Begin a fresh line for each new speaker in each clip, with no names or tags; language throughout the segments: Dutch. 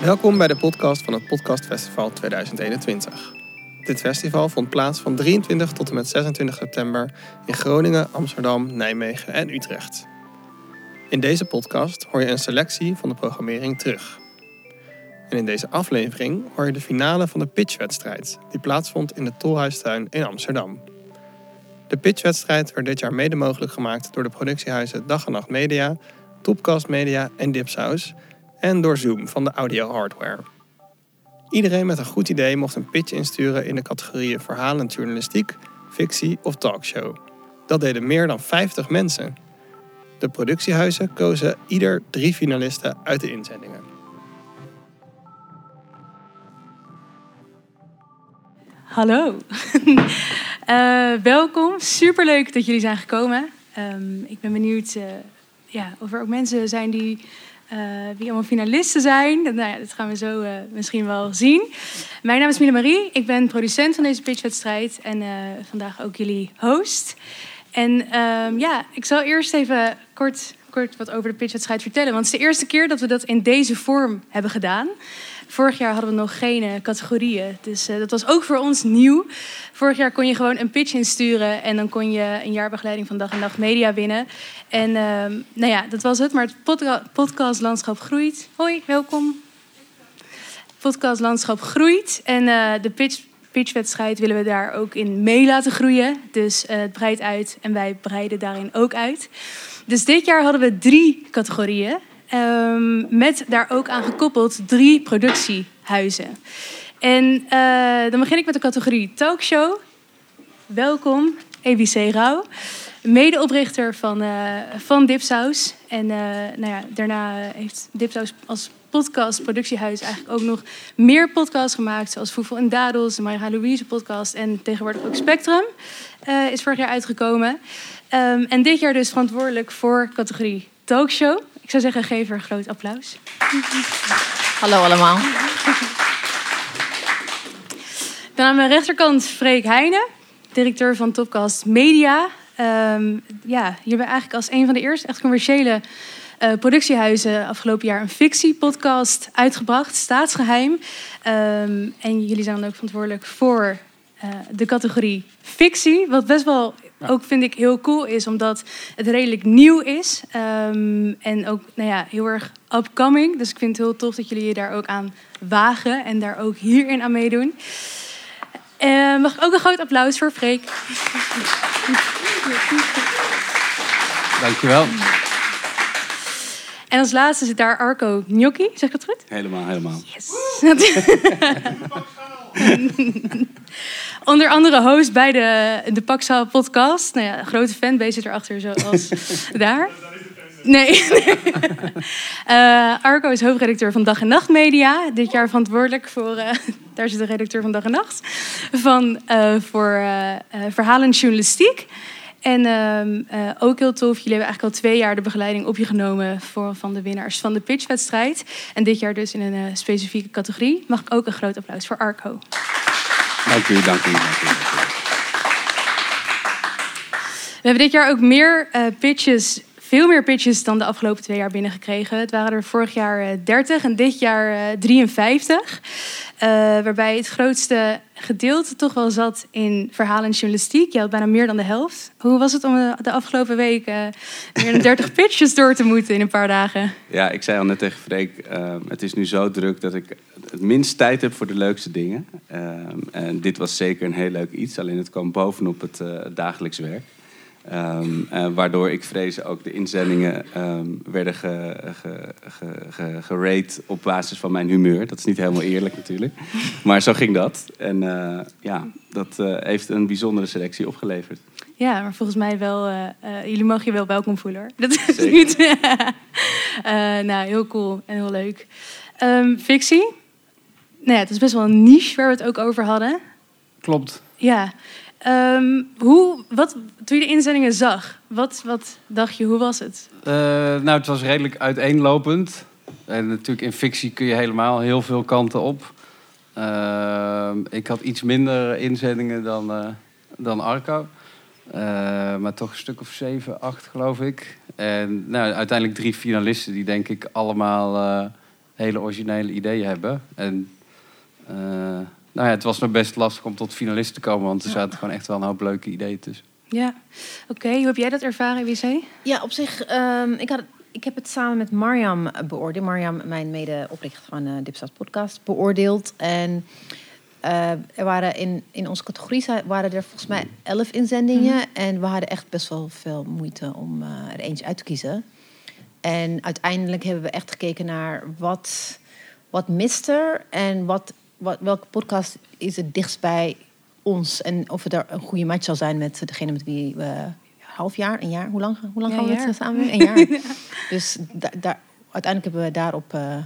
Welkom bij de podcast van het Podcast Festival 2021. Dit festival vond plaats van 23 tot en met 26 september in Groningen, Amsterdam, Nijmegen en Utrecht. In deze podcast hoor je een selectie van de programmering terug. En in deze aflevering hoor je de finale van de pitchwedstrijd die plaatsvond in de Tolhuistuin in Amsterdam. De pitchwedstrijd werd dit jaar mede mogelijk gemaakt door de productiehuizen Dag en Nacht Media, Topcast Media en Dipsaus en door Zoom van de audio hardware. Iedereen met een goed idee mocht een pitch insturen in de categorieën verhalen en journalistiek, fictie of talkshow. Dat deden meer dan 50 mensen. De productiehuizen kozen ieder drie finalisten uit de inzendingen.
Hallo, uh, welkom. Superleuk dat jullie zijn gekomen. Um, ik ben benieuwd uh, ja, of er ook mensen zijn die, uh, die allemaal finalisten zijn. Nou ja, dat gaan we zo misschien wel zien. Mijn naam is Mille Marie. Ik ben producent van deze pitchwedstrijd en vandaag ook jullie host. En um, ja, ik zal eerst even kort, kort wat over de pitchwedstrijd vertellen. Want het is de eerste keer dat we dat in deze vorm hebben gedaan. Vorig jaar hadden we nog geen uh, categorieën. Dus uh, dat was ook voor ons nieuw. Vorig jaar kon je gewoon een pitch insturen en dan kon je een jaarbegeleiding van Dag en Nacht Media winnen. En uh, nou ja, dat was het. Maar het podca podcast Landschap Groeit. Hoi, welkom. Podcast Landschap Groeit. En uh, de pitch, pitchwedstrijd willen we daar ook in mee laten groeien. Dus het breidt uit en wij breiden daarin ook uit. Dus dit jaar hadden we drie categorieën. Um, met daar ook aan gekoppeld drie productiehuizen. En uh, dan begin ik met de categorie talkshow. Welkom, EBC Rauw. Medeoprichter van, uh, van Dipsaus. En uh, nou ja, daarna heeft Dipsaus als podcast, productiehuis, eigenlijk ook nog meer podcasts gemaakt. Zoals Voevel en Dadels, de Maya Louise podcast. En tegenwoordig ook Spectrum is vorig jaar uitgekomen. Um, en dit jaar dus verantwoordelijk voor categorie talkshow. Ik zou zeggen, geef er een groot applaus.
Hallo allemaal.
Dan aan mijn rechterkant Freek Heijnen, directeur van Topcast Media. Um, ja, je bent eigenlijk als een van de eerste echt commerciële uh, productiehuizen afgelopen jaar een fictiepodcast uitgebracht, staatsgeheim. Um, en jullie zijn dan ook verantwoordelijk voor uh, de categorie fictie, wat best wel. Ook vind ik heel cool is, omdat het redelijk nieuw is. Um, en ook nou ja, heel erg upcoming. Dus ik vind het heel tof dat jullie je daar ook aan wagen en daar ook hierin aan meedoen. Uh, mag ik ook een groot applaus voor Freek?
Dankjewel.
En als laatste zit daar Arco Gnocchi. Zeg ik dat goed?
Helemaal, helemaal.
Yes. Onder andere host bij de, de podcast. Nou ja, grote fanbase zit erachter, zoals daar. Nee. uh, Arco is hoofdredacteur van Dag en Nacht Media. Dit jaar verantwoordelijk voor, uh, daar zit de redacteur van Dag en Nacht, van, uh, voor verhalen journalistiek. En uh, ook heel tof, jullie hebben eigenlijk al twee jaar de begeleiding op je genomen voor, van de winnaars van de pitchwedstrijd. En dit jaar dus in een specifieke categorie. Mag ik ook een groot applaus voor Arco.
Dank u, dank u.
We hebben dit jaar ook meer uh, pitches veel meer pitches dan de afgelopen twee jaar binnengekregen. Het waren er vorig jaar 30 en dit jaar 53. Uh, waarbij het grootste gedeelte toch wel zat in verhalen en journalistiek. Je had bijna meer dan de helft. Hoe was het om de afgelopen week uh, meer dan 30 pitches door te moeten in een paar dagen?
Ja, ik zei al net tegen Freek, uh, het is nu zo druk dat ik het minst tijd heb voor de leukste dingen. en dit was zeker een heel leuk iets, alleen het kwam bovenop het dagelijks werk. Um, uh, waardoor ik vrees ook de inzendingen um, werden ge, ge, ge, op basis van mijn humeur. Dat is niet helemaal eerlijk natuurlijk. Maar zo ging dat. En uh, ja, dat uh, heeft een bijzondere selectie opgeleverd.
Ja, maar volgens mij wel, jullie mogen je wel welkom voelen hoor. Dat is Zeker. niet. nou, heel cool en heel leuk. Um, fictie? Nou ja, het is best wel een niche waar we het ook over hadden.
Klopt.
Ja. Um, hoe, wat, toen je de inzendingen zag, wat, wat dacht je, hoe was het?
Uh, nou, het was redelijk uiteenlopend. En natuurlijk in fictie kun je helemaal heel veel kanten op. Uh, ik had iets minder inzendingen dan, uh, dan Arco. maar toch een stuk of zeven, acht geloof ik. En nou, uiteindelijk drie finalisten die denk ik allemaal hele originele ideeën hebben. En eh, nou ja, het was nog best lastig om tot finalist te komen, want er zaten gewoon echt wel een hoop leuke ideeën tussen.
Ja, oké. Hoe heb jij dat ervaren, WC?
Ja, op zich, ehm, ik, had, ik heb het samen met Marjam beoordeeld. Marjam, mijn mede-oprichter van uh, Dipsaus Podcast, beoordeeld. En uh, er waren in, in onze categorie waren er volgens mij elf inzendingen.
Mhm.
En we hadden echt best wel veel moeite om uh, er eentje uit te kiezen. En uiteindelijk hebben we echt gekeken naar wat, wat mist er en wat, wat, welke podcast is het dichtst bij ons. En of het er een goede match zal zijn met degene met wie we half jaar, een jaar, hoe lang, hoe lang
Ja,
gaan we het samen? Een jaar. Dus da, daar, uiteindelijk hebben we daarop eh,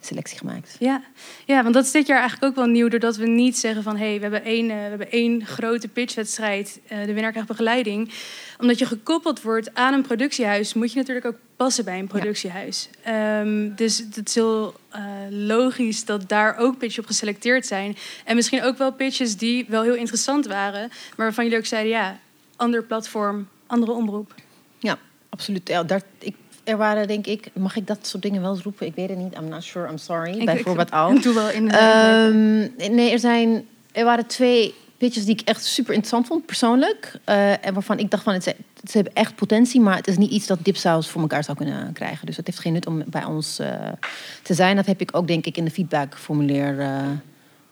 selectie gemaakt.
Ja. ja, want dat is dit jaar eigenlijk ook wel nieuw. Doordat we niet zeggen van... hé, hey, we, hebben één, eh, we hebben één grote pitchwedstrijd. eh, de winnaar krijgt begeleiding. Omdat je gekoppeld wordt aan een productiehuis... moet je natuurlijk ook passen bij een productiehuis. Ehm, dus het is heel eh, logisch dat daar ook pitches op geselecteerd zijn. En misschien ook wel pitches die wel heel interessant waren... maar waarvan jullie ook zeiden... ja, ander platform, andere omroep.
Ja, absoluut. Ja, daar, ik, er waren denk ik, mag ik dat soort dingen wel eens roepen? Ik weet het niet. I'm not sure. I'm sorry.
Ik-
Bijvoorbeeld
ik,
al.
Ik doe wel in de...
Ehm, nee, er, zijn, er waren twee pitches die ik echt super interessant vond, persoonlijk. Eh, en waarvan ik dacht van, het, ze, hebben echt potentie, maar het is niet iets dat Dipsaus voor elkaar zou kunnen krijgen. Dus het heeft geen nut om bij ons eh, te zijn. Dat heb ik ook denk ik in de feedbackformulier eh,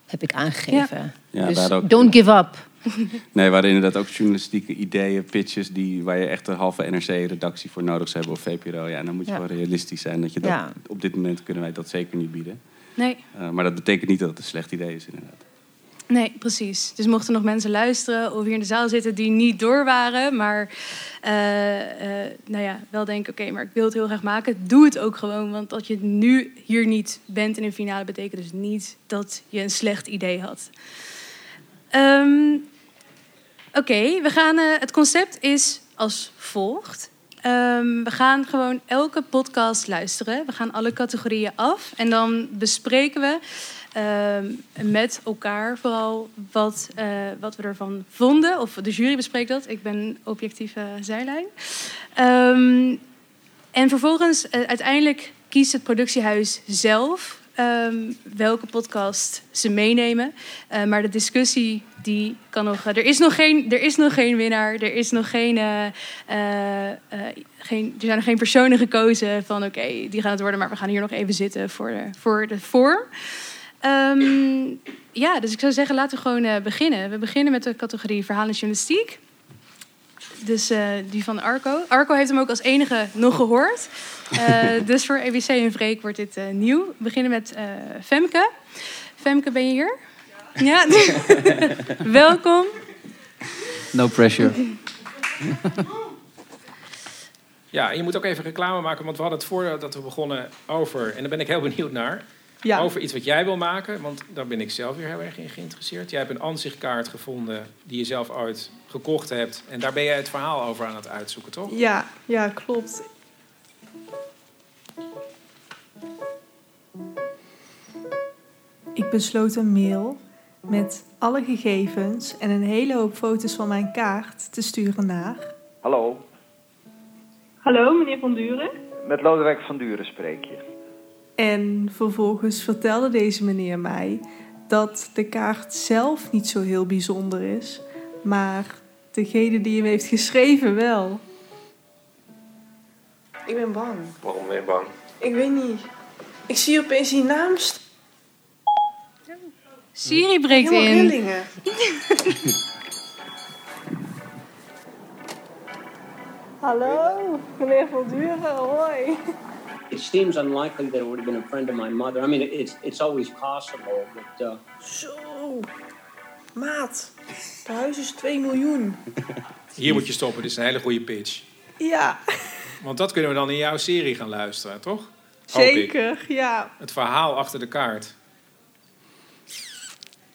heb ik aangegeven.
Ja,
dus
ook.
don't give up.
Nee, we hadden inderdaad ook journalistieke ideeën, pitches... Die, waar je echt een halve NRC-redactie voor nodig zou hebben of VPRO. Ja, en dan moet je
Ja.
wel realistisch zijn. Dat je dat,
Ja.
Op dit moment kunnen wij dat zeker niet bieden.
Nee.
Eh, maar dat betekent niet dat het een slecht idee is, inderdaad.
Nee, precies. Dus mochten nog mensen luisteren of hier in de zaal zitten die niet door waren, maar eh, eh, nou ja, wel denken: oké, maar ik wil het heel graag maken, doe het ook gewoon. Want dat je nu hier niet bent in een finale, betekent dus niet dat je een slecht idee had. Ehm, oké, we gaan. eh, het concept is als volgt. Ehm, we gaan gewoon elke podcast luisteren. We gaan alle categorieën af en dan bespreken we met elkaar vooral wat, eh, wat we ervan vonden. Of de jury bespreekt dat. Ik ben objectieve zijlijn. Ehm, en vervolgens, eh, uiteindelijk kiest het productiehuis zelf ehm, welke podcast ze meenemen. Eh, maar de discussie die kan nog. er, is nog geen, er is nog geen winnaar. Er is nog geen. geen er zijn nog geen personen gekozen van oké, die gaan het worden, maar we gaan hier nog even zitten voor de, voor de vorm. Ehm, ja, dus ik zou zeggen, laten we gewoon eh, beginnen. We beginnen met de categorie verhalen en journalistiek. Dus eh, die van Arco. Arco heeft hem ook als enige nog gehoord. Eh, dus voor EWC en Vreek wordt dit eh, nieuw. We beginnen met eh, Femke. Femke, ben je hier? Ja. Welkom.
No pressure.
Ja, en je moet ook even reclame maken, want we hadden het voordat we begonnen over, en daar ben ik heel benieuwd naar,
Ja.
over iets wat jij wil maken, want daar ben ik zelf weer heel erg in geïnteresseerd. Jij hebt een aanzichtkaart gevonden die je zelf ooit gekocht hebt en daar ben jij het verhaal over aan het uitzoeken, toch?
Ja, ja, klopt. Ik besloot een mail met alle gegevens en een hele hoop foto's van mijn kaart te sturen naar.
Hallo,
Hallo, meneer Van Duren.
met Lodewijk van Duren spreek je.
En vervolgens vertelde deze meneer mij dat de kaart zelf niet zo heel bijzonder is, maar degene die hem heeft geschreven wel.
Ik ben bang.
Waarom ben je bang?
Ik weet niet. Ik zie opeens die naam staan.
Siri breekt
Helemaal
in.
rillingen. Hallo, meneer Van Duren, hoi.
It seems unlikely that it would have been a friend of my mother. I mean, it's it's always possible, but uh,
Zo. Maat, het huis is 2 miljoen.
Hier moet je stoppen, dit is een hele goede pitch.
Ja,
Want dat kunnen we dan in jouw serie gaan luisteren, toch?
Zeker, ja.
Het verhaal achter de kaart.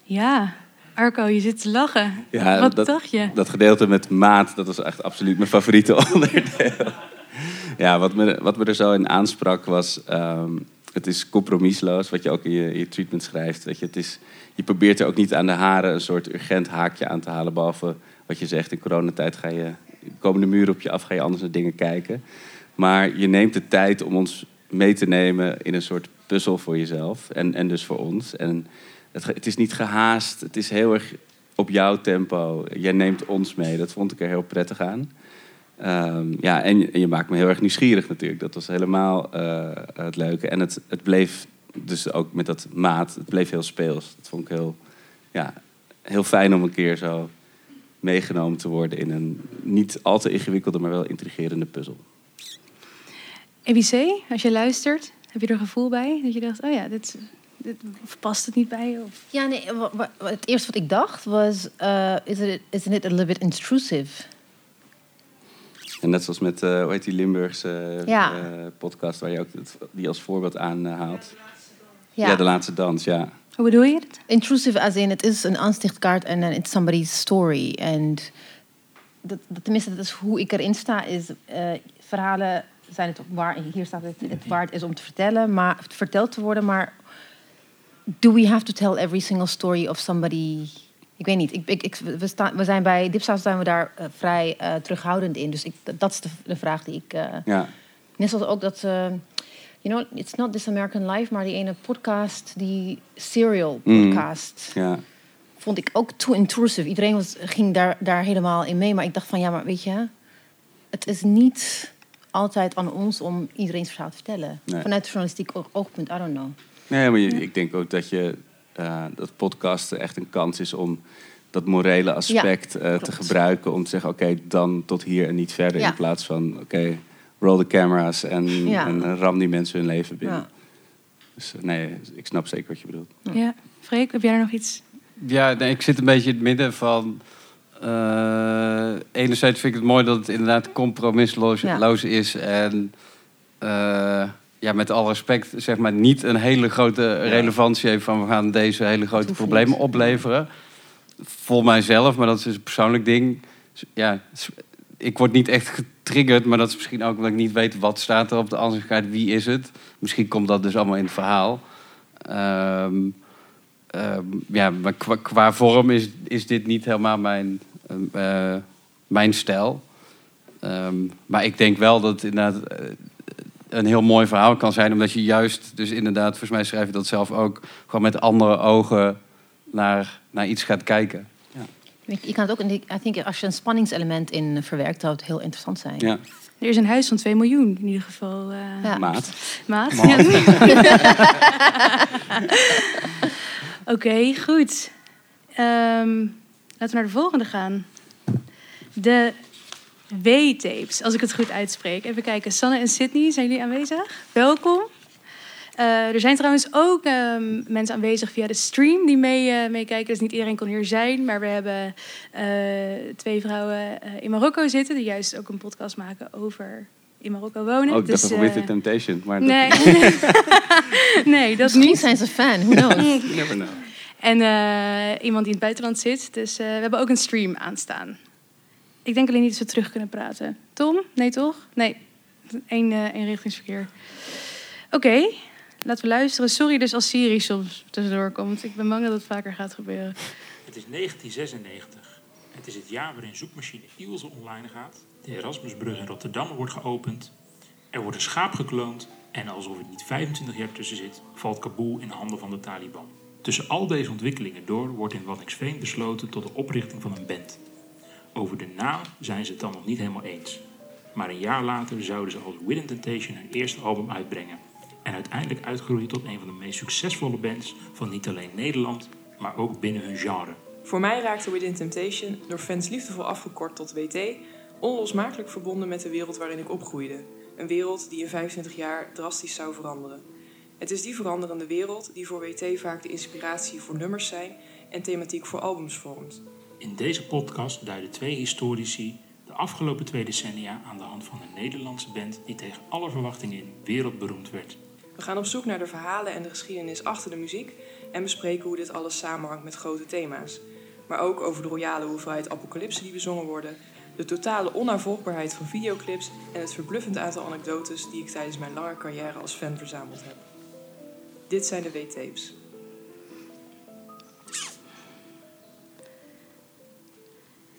Ja, Arco, je zit te lachen.
Ja,
Wat
dat-
dacht je?
Dat gedeelte met maat, dat was echt absoluut mijn favoriete onderdeel. Ja, wat me, wat er zo in aansprak was... ehm, het is compromisloos, wat je ook in je, treatment schrijft. Weet je, het is, je probeert er ook niet aan de haren een soort urgent haakje aan te halen. Behalve wat je zegt, in coronatijd ga je, komen de muren op je af, ga je anders naar dingen kijken. Maar je neemt de tijd om ons mee te nemen in een soort puzzel voor jezelf en, en dus voor ons. En het, het is niet gehaast, het is heel erg op jouw tempo. Jij neemt ons mee, dat vond ik er heel prettig aan. Ehm, ja, en, je- en je maakt me heel erg nieuwsgierig natuurlijk. Dat was helemaal eh, het leuke. En het, het bleef dus ook met dat maat, het bleef heel speels. Dat vond ik heel, ja, heel fijn om een keer zo meegenomen te worden in een niet al te ingewikkelde, maar wel intrigerende puzzel.
EBC, als je luistert, heb je er een gevoel bij? Dat je dacht, oh ja, dit, dit of past het niet bij? Of...
Ja, nee, het eerste wat ik dacht was... eh is it, isn't it a little bit intrusive?
En net zoals met, eh hoe heet die Limburgse
Ja.
eh, podcast waar je ook het, die als voorbeeld aanhaalt.
Ja.
Ja. de laatste dans, ja.
Hoe bedoel je het?
Intrusive as in, het is een aanstichtkaart en then it's somebody's story. En dat, dat, tenminste, dat is hoe ik erin sta, is eh, verhalen zijn het waar, hier staat het, het waar het is om te vertellen, maar verteld te worden, maar do we have to tell every single story of somebody? Ik weet niet. Ik, ik, ik, we, staan, we zijn bij Dipsaus zijn we daar eh, vrij eh, terughoudend in. Dus ik, dat is de, de vraag die ik. eh,
ja.
Net zoals ook dat, you know, it's not this American Life, maar die ene podcast, die serial
Mm.
podcast,
ja.
vond ik ook too intrusive. Iedereen was, ging daar, daar helemaal in mee, maar ik dacht van ja, maar weet je, het is niet altijd aan ons om iedereen's verhaal te vertellen.
Nee.
Vanuit journalistiek oog- oogpunt, I don't know.
Nee, maar je- ik denk ook dat je eh, dat podcasten echt een kans is om dat morele aspect eh, te gebruiken. Om te zeggen, oké, dan tot hier en niet verder.
Ja.
In plaats van, oké, roll the camera's en,
Ja.
en ram die mensen hun leven binnen.
Ja.
Dus eh, nee, ik snap zeker wat je bedoelt.
Ja. Freek, heb jij er nog iets?
Ja, nee, ik zit een beetje in het midden van. eh, enerzijds vind ik het mooi dat het inderdaad compromisloos
Ja.
is. En eh, ja, met alle respect, zeg maar, niet een hele grote relevantie heeft van we gaan deze hele grote problemen
niet.
opleveren. Voor mijzelf, maar dat is dus een persoonlijk ding. Ja, ik word niet echt getriggerd, maar dat is misschien ook omdat ik niet weet wat staat er op de ansichtkaart, wie is het. Misschien komt dat dus allemaal in het verhaal. Ehm, Ehm, ja, maar qua, qua vorm is, is dit niet helemaal mijn, ehm, eh, mijn stijl. Maar ik denk wel dat inderdaad eh, een heel mooi verhaal kan zijn. Omdat je juist, dus inderdaad, volgens mij schrijf je dat zelf ook... gewoon met andere ogen naar, naar iets gaat kijken.
Je je kan het ook, in die- I think als je een spanningselement in verwerkt, zou het heel interessant zijn.
Ja,
Er is een huis van 2 miljoen in ieder geval. eh,
Ja.
maat.
Maat?
Maat.
Ja. Oké, goed. Ehm, laten we naar de volgende gaan. De W-tapes, als ik het goed uitspreek. Even kijken, Sanne en Sydney, zijn jullie aanwezig? Welkom. Eh, er zijn trouwens ook ehm, mensen aanwezig via de stream die mee, eh, meekijken. Dus niet iedereen kon hier zijn. Maar we hebben eh, twee vrouwen eh, in Marokko zitten... die juist ook een podcast maken over in Marokko wonen.
Ook
dus,
dat With the Temptation. Maar dat-
Nee. nee, dat
Misschien
niet.
zijn ze fan, who knows?
You never know.
En eh, iemand die in het buitenland zit. Dus eh, we hebben ook een stream aanstaan. Ik denk alleen niet dat we terug kunnen praten. Tom? Nee, toch? Nee. Eén eh eenrichtingsverkeer. Oké, laten we luisteren. Sorry dus als Siri soms tussendoor komt. Ik ben bang dat het vaker gaat gebeuren.
Het is 1996. Het is het jaar waarin zoekmachine Ilse online gaat. De Erasmusbrug in Rotterdam wordt geopend. Er wordt een schaap gekloond. En alsof er niet 25 jaar tussen zit, valt Kabul in handen van de Taliban. Tussen al deze ontwikkelingen door wordt in Waddinxveen besloten tot de oprichting van een band. Over de naam zijn ze het dan nog niet helemaal eens. Maar een jaar later zouden ze als Within Temptation hun eerste album uitbrengen. En uiteindelijk uitgroeien tot een van de meest succesvolle bands van niet alleen Nederland, maar ook binnen hun genre.
Voor mij raakte Within Temptation, door fans liefdevol afgekort tot WT, onlosmakelijk verbonden met de wereld waarin ik opgroeide. Een wereld die in 25 jaar drastisch zou veranderen. Het is die veranderende wereld die voor WT vaak de inspiratie voor nummers zijn en thematiek voor albums vormt.
In deze podcast duiden twee historici de afgelopen twee decennia aan de hand van een Nederlandse band die tegen alle verwachtingen in wereldberoemd werd.
We gaan op zoek naar de verhalen en de geschiedenis achter de muziek en bespreken hoe dit alles samenhangt met grote thema's. Maar ook over de royale hoeveelheid apocalypsen die bezongen worden, de totale onnavolgbaarheid van videoclips en het verbluffend aantal anekdotes die ik tijdens mijn lange carrière als fan verzameld heb. Dit zijn de W-tapes.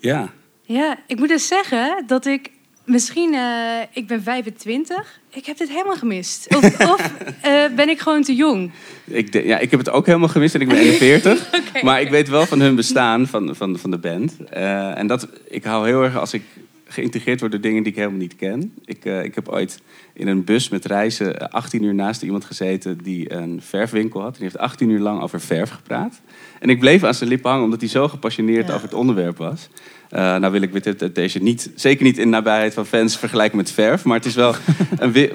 Ja,
Ja, ik moet dus zeggen dat ik misschien, eh, ik ben 25. Ik heb dit helemaal gemist. Of, of eh, ben ik gewoon te jong?
Ik, de- ja, ik heb het ook helemaal gemist en ik ben 41.
Oké.
Maar ik weet wel van hun bestaan, van, van, van de band. Eh, en dat, ik hou heel erg als ik geïntegreerd word door dingen die ik helemaal niet ken. Ik, eh, ik heb ooit in een bus met reizen eh, 18 uur naast iemand gezeten die een verfwinkel had. En die heeft 18 uur lang over verf gepraat. En ik bleef aan zijn lippen hangen omdat hij zo gepassioneerd
Ja.
over het onderwerp was. Eh, nou wil ik met dit, deze niet, zeker niet in nabijheid van fans vergelijken met verf. Maar het is wel een,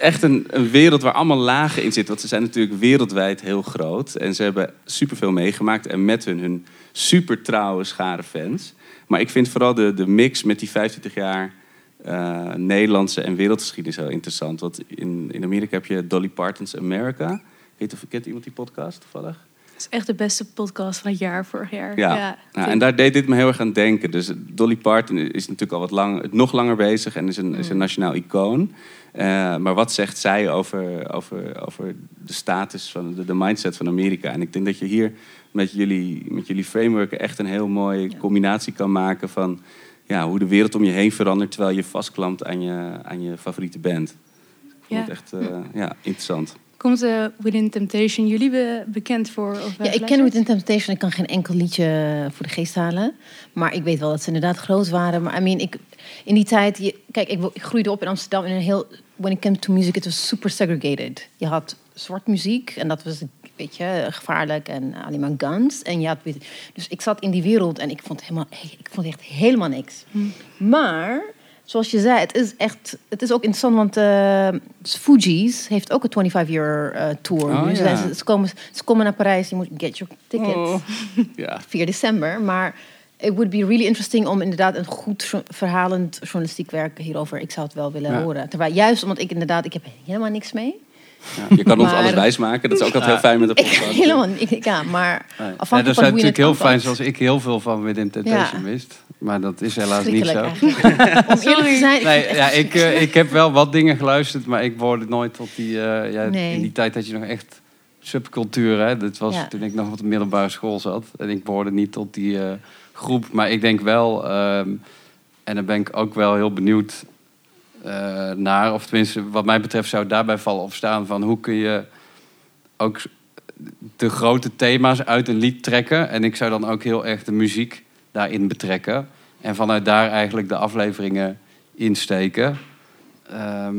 echt een, een wereld waar allemaal lagen in zitten. Want ze zijn natuurlijk wereldwijd heel groot. En ze hebben superveel meegemaakt. En met hun hun super trouwe schare fans. Maar ik vind vooral de, de mix met die 25 jaar eh, Nederlandse en wereldgeschiedenis heel interessant. Want in, in Amerika heb je Dolly Parton's America. Niet of kent iemand die podcast toevallig?
Is echt de beste podcast van het jaar, vorig jaar.
Ja, nou, en daar deed dit me heel erg aan denken. Dus Dolly Parton is natuurlijk al wat lang, nog langer bezig en is een, is een nationaal icoon. Eh, maar wat zegt zij over, over, over de status van de, de mindset van Amerika? En ik denk dat je hier met jullie, met jullie framework echt een heel mooie combinatie kan maken van ja, hoe de wereld om je heen verandert terwijl je vastklampt aan je, aan je favoriete band. Ik vond
Ja.
het echt eh, ja, interessant.
Komt eh, Within Temptation jullie be- bekend voor? Of, eh,
Ja, ik ken? Within Temptation. Ik kan geen enkel liedje voor de geest halen. Maar ik weet wel dat ze inderdaad groot waren. Maar I mean, ik, in die tijd... Je, kijk, ik, ik groeide op in Amsterdam in een heel... When it came to music, it was super segregated. Je had zwart muziek en dat was, weet je, gevaarlijk en alleen maar guns. En je had, dus ik zat in die wereld en ik vond, helemaal, ik vond echt helemaal niks. Maar, zoals je zei, het is echt... Het is ook interessant, want eh Fugees heeft ook een 25-year eh, tour.
Oh, ja.
Ze, ze, komen, ze komen naar Parijs, je moet get your ticket.
Oh. Ja.
4 december. Maar it would be really interesting om inderdaad een goed verhalend journalistiek werk hierover. Ik zou het wel willen
Ja.
horen. Terwijl juist omdat ik inderdaad, ik heb helemaal niks mee.
Ja, je kan ons alles wijsmaken. Dat is ook altijd heel fijn met de
Ik
podcast.
helemaal niet. Ja, maar afhankelijk
Ja,
van
dat
hoe
zijn
je het
natuurlijk heel fijn, zoals ik heel veel van Within Temptation
Ja.
wist. Maar dat is helaas niet zo.
Om eerlijk te zijn, ik
Nee, ja, ik, eh, ik heb wel wat dingen geluisterd, maar ik behoorde nooit tot die... eh, ja,
Nee.
In die tijd had je nog echt subcultuur. Hè? Dat was
Ja.
toen ik nog op de middelbare school zat. En ik behoorde niet tot die eh, groep. Maar ik denk wel, ehm, en daar ben ik ook wel heel benieuwd naar... of tenminste, wat mij betreft zou daarbij vallen of staan... van hoe kun je ook de grote thema's uit een lied trekken. En ik zou dan ook heel erg de muziek daarin betrekken. En vanuit daar eigenlijk de afleveringen insteken. Ehm,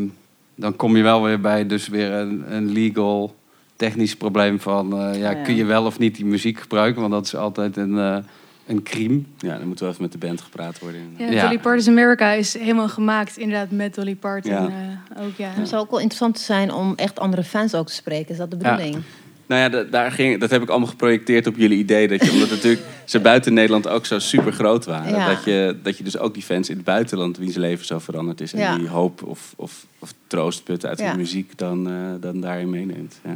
dan kom je wel weer bij dus weer een, een legal technisch probleem van... eh, ja,
Ja.
kun je wel of niet die muziek gebruiken? Want dat is altijd een, eh een crime.
Ja, dan moet wel even met de band gepraat worden.
Ja,
Ja.
Dolly Parton's America is helemaal gemaakt inderdaad met Dolly Parton.
Ja.
eh, ook, ja.
Het zou ook wel interessant zijn om echt andere fans ook te spreken. Is dat de
Ja.
bedoeling?
Nou ja, da- daar ging, dat heb ik allemaal geprojecteerd op jullie idee. Dat je, omdat natuurlijk ze buiten Nederland ook zo super groot waren.
Ja.
Dat, je, dat je dus ook die fans in het buitenland, wiens leven zo veranderd is. En
Ja.
die hoop of, of, of troost putten uit
Ja.
de muziek dan, eh, dan daarin meeneemt. Ja.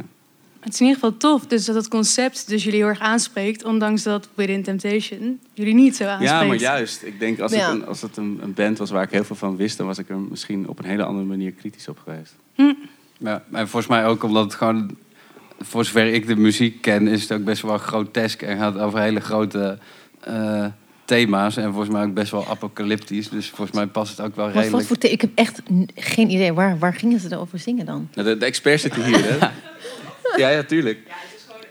Het is in ieder geval tof dus dat het concept dus jullie heel erg aanspreekt. Ondanks dat Within Temptation jullie niet zo aanspreekt.
ja, maar juist. Ik denk als
Ja.
het, een, als het een, een band was waar ik heel veel van wist... dan was ik er misschien op een hele andere manier kritisch op geweest.
Ja, en volgens mij ook omdat het gewoon... Voor zover ik de muziek ken, is het ook best wel grotesk... en gaat over hele grote eh, thema's. En volgens mij ook best wel apocalyptisch. Dus volgens mij past het ook wel
Wat, wat
redelijk...
voor ik heb echt geen idee. Waar, waar gingen ze erover zingen dan?
Nou, de, de experts zitten hier, hè? ja, ja, tuurlijk.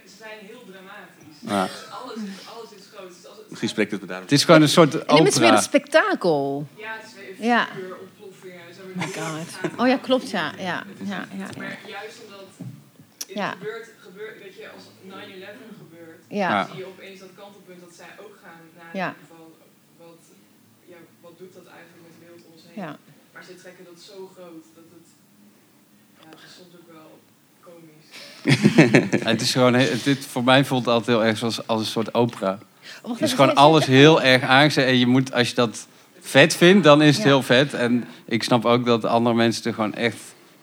Ze zijn heel dramatisch.
Ja.
Alles, alles is groot. Dus als het,
Misschien spreekt het me daarom.
Het is gewoon een soort
En dit is weer
opera.
een spektakel.
ja, het is weer
Ja.
ontploffingen.
Oh my god. Oh ja, klopt, ja. ja, ja, ja, ja.
Maar juist omdat het
Ja.
gebeurt, gebeurt, weet je, als 9-11 gebeurt,
Ja.
dan zie je opeens dat kantelpunt dat zij ook gaan nadenken
Ja.
van wat, ja, wat doet dat eigenlijk met de wereld om ons heen.
Ja.
Maar ze trekken dat zo groot dat het, ja, het is soms ook.
Ja, het is gewoon, dit, voor mij voelt het altijd heel erg zoals als een soort opera.
wacht
Het is gewoon alles heel erg aangezet. En je moet, als je dat vet vindt, dan is het
Ja.
heel vet. En ik snap ook dat andere mensen er gewoon echt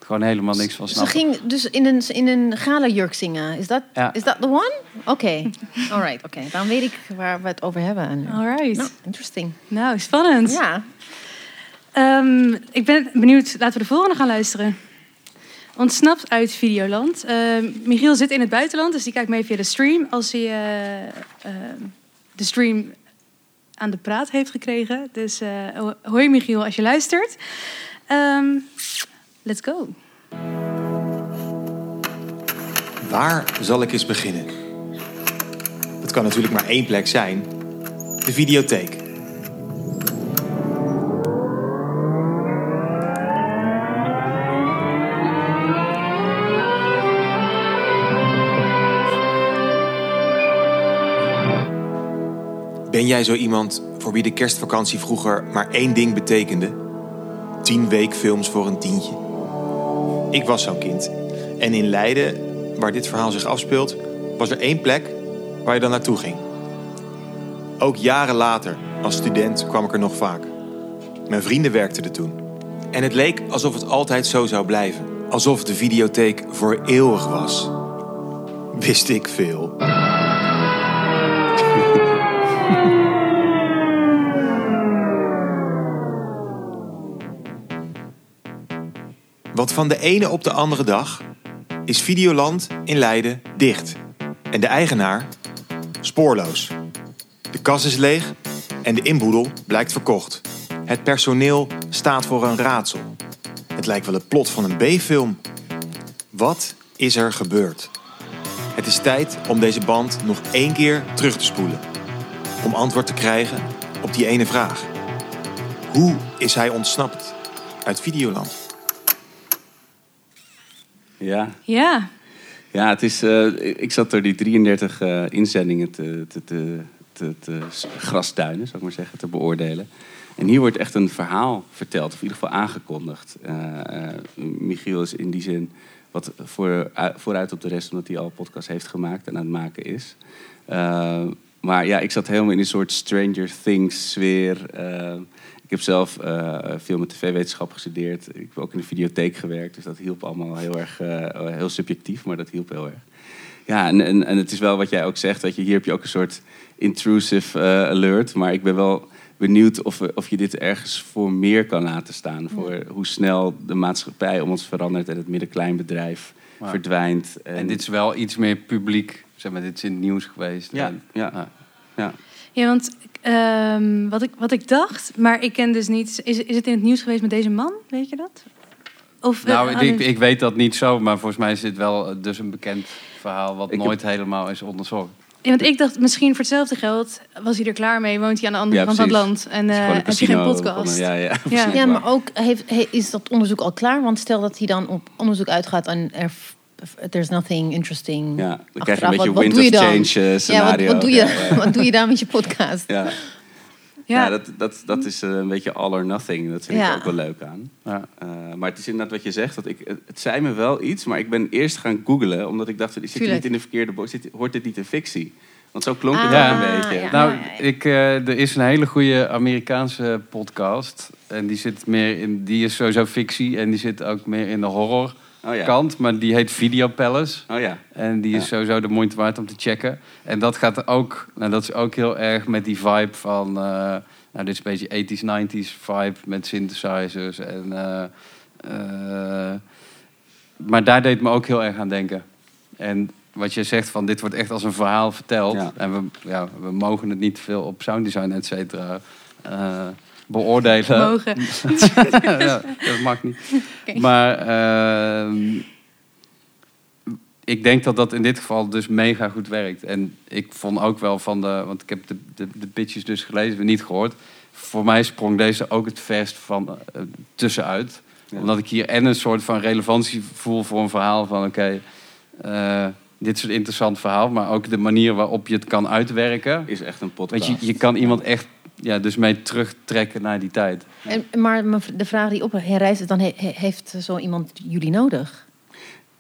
gewoon helemaal niks van
Ze
snappen.
ging dus in een, in een gala-jurk zingen. Is dat,
Ja.
is dat the one? Oké. Alright, oké. Dan weet ik waar we het over hebben. nu.
Alright.
Nou, interesting.
Nou, spannend.
Ja.
Ehm, ik ben benieuwd. Laten we de volgende gaan luisteren. Ontsnapt uit Videoland. Ehm, Michiel zit in het buitenland, dus die kijkt mee via de stream. Als hij eh, ehm, de stream aan de praat heeft gekregen. Dus eh, ho- hoi Michiel, als je luistert. Ehm, let's go.
Waar zal ik eens beginnen? Dat kan natuurlijk maar één plek zijn: de videotheek. Ben jij zo iemand voor wie de kerstvakantie vroeger maar één ding betekende? Tien weekfilms voor een tientje. Ik was zo'n kind. En in Leiden, waar dit verhaal zich afspeelt, was er één plek waar je dan naartoe ging. Ook jaren later, als student, kwam ik er nog vaak. Mijn vrienden werkten er toen. En het leek alsof het altijd zo zou blijven. Alsof de videotheek voor eeuwig was. Wist ik veel. Want van de ene op de andere dag is Videoland in Leiden dicht. En de eigenaar spoorloos. De kas is leeg en de inboedel blijkt verkocht. Het personeel staat voor een raadsel. Het lijkt wel het plot van een B-film. Wat is er gebeurd? Het is tijd om deze band nog één keer terug te spoelen. Om antwoord te krijgen op die ene vraag. Hoe is hij ontsnapt uit Videoland?
Ja,
Ja,
ja het is, eh, ik zat door die 33 eh, inzendingen te, te, te, te, te grasduinen, zou ik maar zeggen, te beoordelen. En hier wordt echt een verhaal verteld, of in ieder geval aangekondigd. Eh, Michiel is in die zin wat voor, vooruit op de rest, omdat hij al podcast heeft gemaakt en aan het maken is. Maar ja, ik zat helemaal in een soort Stranger Things sfeer. Ik heb zelf eh, veel met tv-wetenschap gestudeerd. Ik heb ook in de videotheek gewerkt. Dus dat hielp allemaal heel erg, eh, heel subjectief, maar dat hielp heel erg. Ja, en, en, en het is wel wat jij ook zegt. Dat je, hier heb je ook een soort intrusive eh, alert. Maar ik ben wel benieuwd of, of je dit ergens voor meer kan laten staan. Voor hoe snel de maatschappij om ons verandert en het middenkleinbedrijf
Maar-
verdwijnt.
En dit is wel iets meer publiek. Zeg maar, dit is in het nieuws geweest.
Ja,
En-
ja. ja.
ja want ehm, wat, ik, wat ik dacht, maar ik ken dus niet... Is, is het in het nieuws geweest met deze man? Weet je dat? Of,
Nou,
eh,
ik, ik weet dat niet zo, maar volgens mij is dit wel eh, dus een bekend verhaal wat
Ik heb-
nooit helemaal is onderzocht.
Ja, want ik dacht, misschien voor hetzelfde geld was hij er klaar mee. Woont hij aan de andere
Ja,
kant van het land. En eh,
een
heb je geen podcast.
Ja, ja,
Ja.
Ja, maar ook heeft, he- is dat onderzoek al klaar? Want stel dat hij dan op onderzoek uitgaat en er, there's nothing interesting.
Ja, dan krijg je een beetje
Wat-
wind of change scenario.
Ja, wat, wat, doe je,
Ja, ja.
wat doe je dan met je podcast?
Ja.
Ja.
Ja, dat, dat, dat is eh, een beetje all or nothing. Dat vind
Ja.
ik ook wel leuk aan.
Ja.
Eh, maar het is inderdaad wat je zegt. Dat ik, het, het zei me wel iets, maar ik ben eerst gaan googlen. Omdat ik dacht, zit je niet in de verkeerde box? Zit- Hoort dit niet in fictie? Want zo klonk het
Ah,
ook een beetje.
ja.
Nou, ik, eh, er is een hele goede Amerikaanse podcast. En die zit meer in. Die is sowieso fictie. En die zit ook meer in de horror
Oh ja.
kant. Maar die heet Video Palace.
Oh ja.
En die is sowieso de moeite waard om te checken. En dat gaat ook. Nou, dat is ook heel erg met die vibe van. eh, nou, dit is een beetje 80s, 90s vibe met synthesizers. En, eh, eh, maar daar deed het me ook heel erg aan denken. En wat je zegt van dit wordt echt als een verhaal verteld.
Ja.
En we, ja, we mogen het niet veel op sounddesign, et cetera, beoordelen.
Mogen.
ja, dat mag niet. Maar ehm, ik denk dat dat in dit geval dus mega goed werkt. En ik vond ook wel van de... Want ik heb de, de, de pitches dus gelezen, maar niet gehoord. Voor mij sprong deze ook het verst van eh, tussenuit.
Ja.
Omdat ik hier en een soort van relevantie voel voor een verhaal van... Oké, eh, dit is een interessant verhaal. Maar ook de manier waarop je het kan uitwerken.
Is echt een podcast.
Weet je, je kan iemand echt ja, dus mee terugtrekken naar die tijd.
En, maar de vraag die op herrijst is dan, he- he- heeft zo iemand jullie nodig?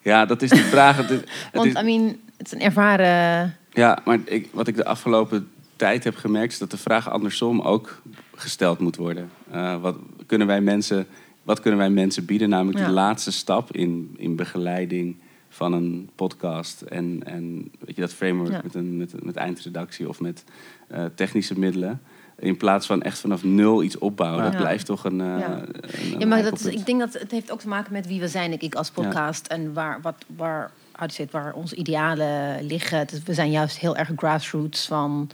Ja, dat is de vraag. Het is- het
Want,
is-
I mean, het is een ervaren...
Ja, maar ik, wat ik de afgelopen tijd heb gemerkt... is dat de vraag andersom ook gesteld moet worden. Eh, wat, kunnen wij mensen, wat kunnen wij mensen bieden? Namelijk
Ja.
die laatste stap in, in begeleiding van een podcast. En, en weet je, dat framework
Ja.
met, een, met, met eindredactie of met eh, technische middelen. In plaats van echt vanaf nul iets opbouwen.
Ja.
Dat blijft toch een... eh,
Ja.
een- een
Ja, maar dat, ik denk dat het heeft ook te maken met wie we zijn, denk ik, als podcast. En waar, wat, waar, how to say it, waar onze idealen liggen. Dus we zijn juist heel erg grassroots van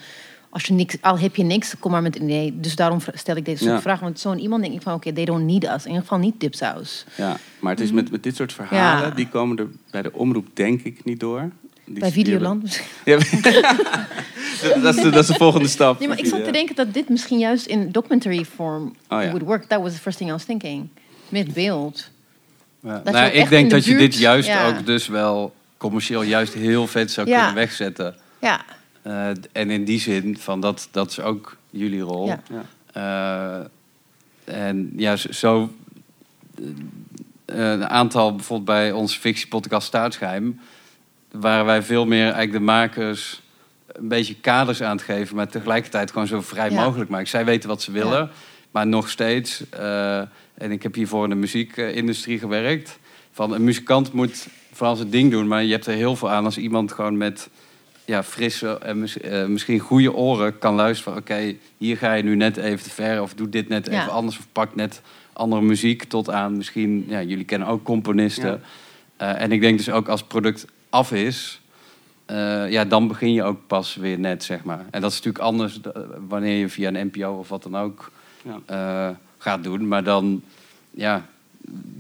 als je niks, al heb je niks, kom maar met een idee. Dus daarom stel ik deze soort
Ja.
vraag. Want zo'n iemand denk ik van, oké, they don't need us. In ieder geval niet dipsaus.
Ja, maar het is met, met dit soort verhalen,
Ja.
die komen er bij de omroep denk ik niet door. Die,
Bij Videoland
Ja, dat, dat is de, dat is de volgende stap.
Nee, maar ik zat te denken dat dit misschien juist in documentary form
Oh, ja.
would work. That was the first thing I was thinking. Met beeld.
Ja.
Dat je
Nou, ik denk
de
dat je
buurt-
dit juist
ja.
ook dus wel commercieel juist heel vet zou
Ja.
kunnen wegzetten.
Ja.
Eh, en in die zin, van dat, dat is ook jullie rol.
Ja.
Eh, en ja, zo- zo... eh, een aantal, bijvoorbeeld bij onze fictiepodcast Staatsgeheim... waren wij veel meer eigenlijk de makers een beetje kaders aan het geven... maar tegelijkertijd gewoon zo vrij
Ja.
mogelijk maken. Zij weten wat ze willen, maar nog steeds... eh, en ik heb hiervoor in de muziekindustrie gewerkt... van een muzikant moet vooral zijn ding doen... maar je hebt er heel veel aan als iemand gewoon met ja, frisse en eh, misschien goede oren kan luisteren. Oké, hier ga je nu net even te ver. Of doe dit net
Ja.
even anders. Of pak net andere muziek tot aan misschien... Ja, jullie kennen ook componisten. Eh, en ik denk dus ook als product af is... eh, ja, dan begin je ook pas weer net, zeg maar. En dat is natuurlijk anders wanneer je via een NPO of wat dan ook
Ja.
eh, gaat doen. Maar dan, ja,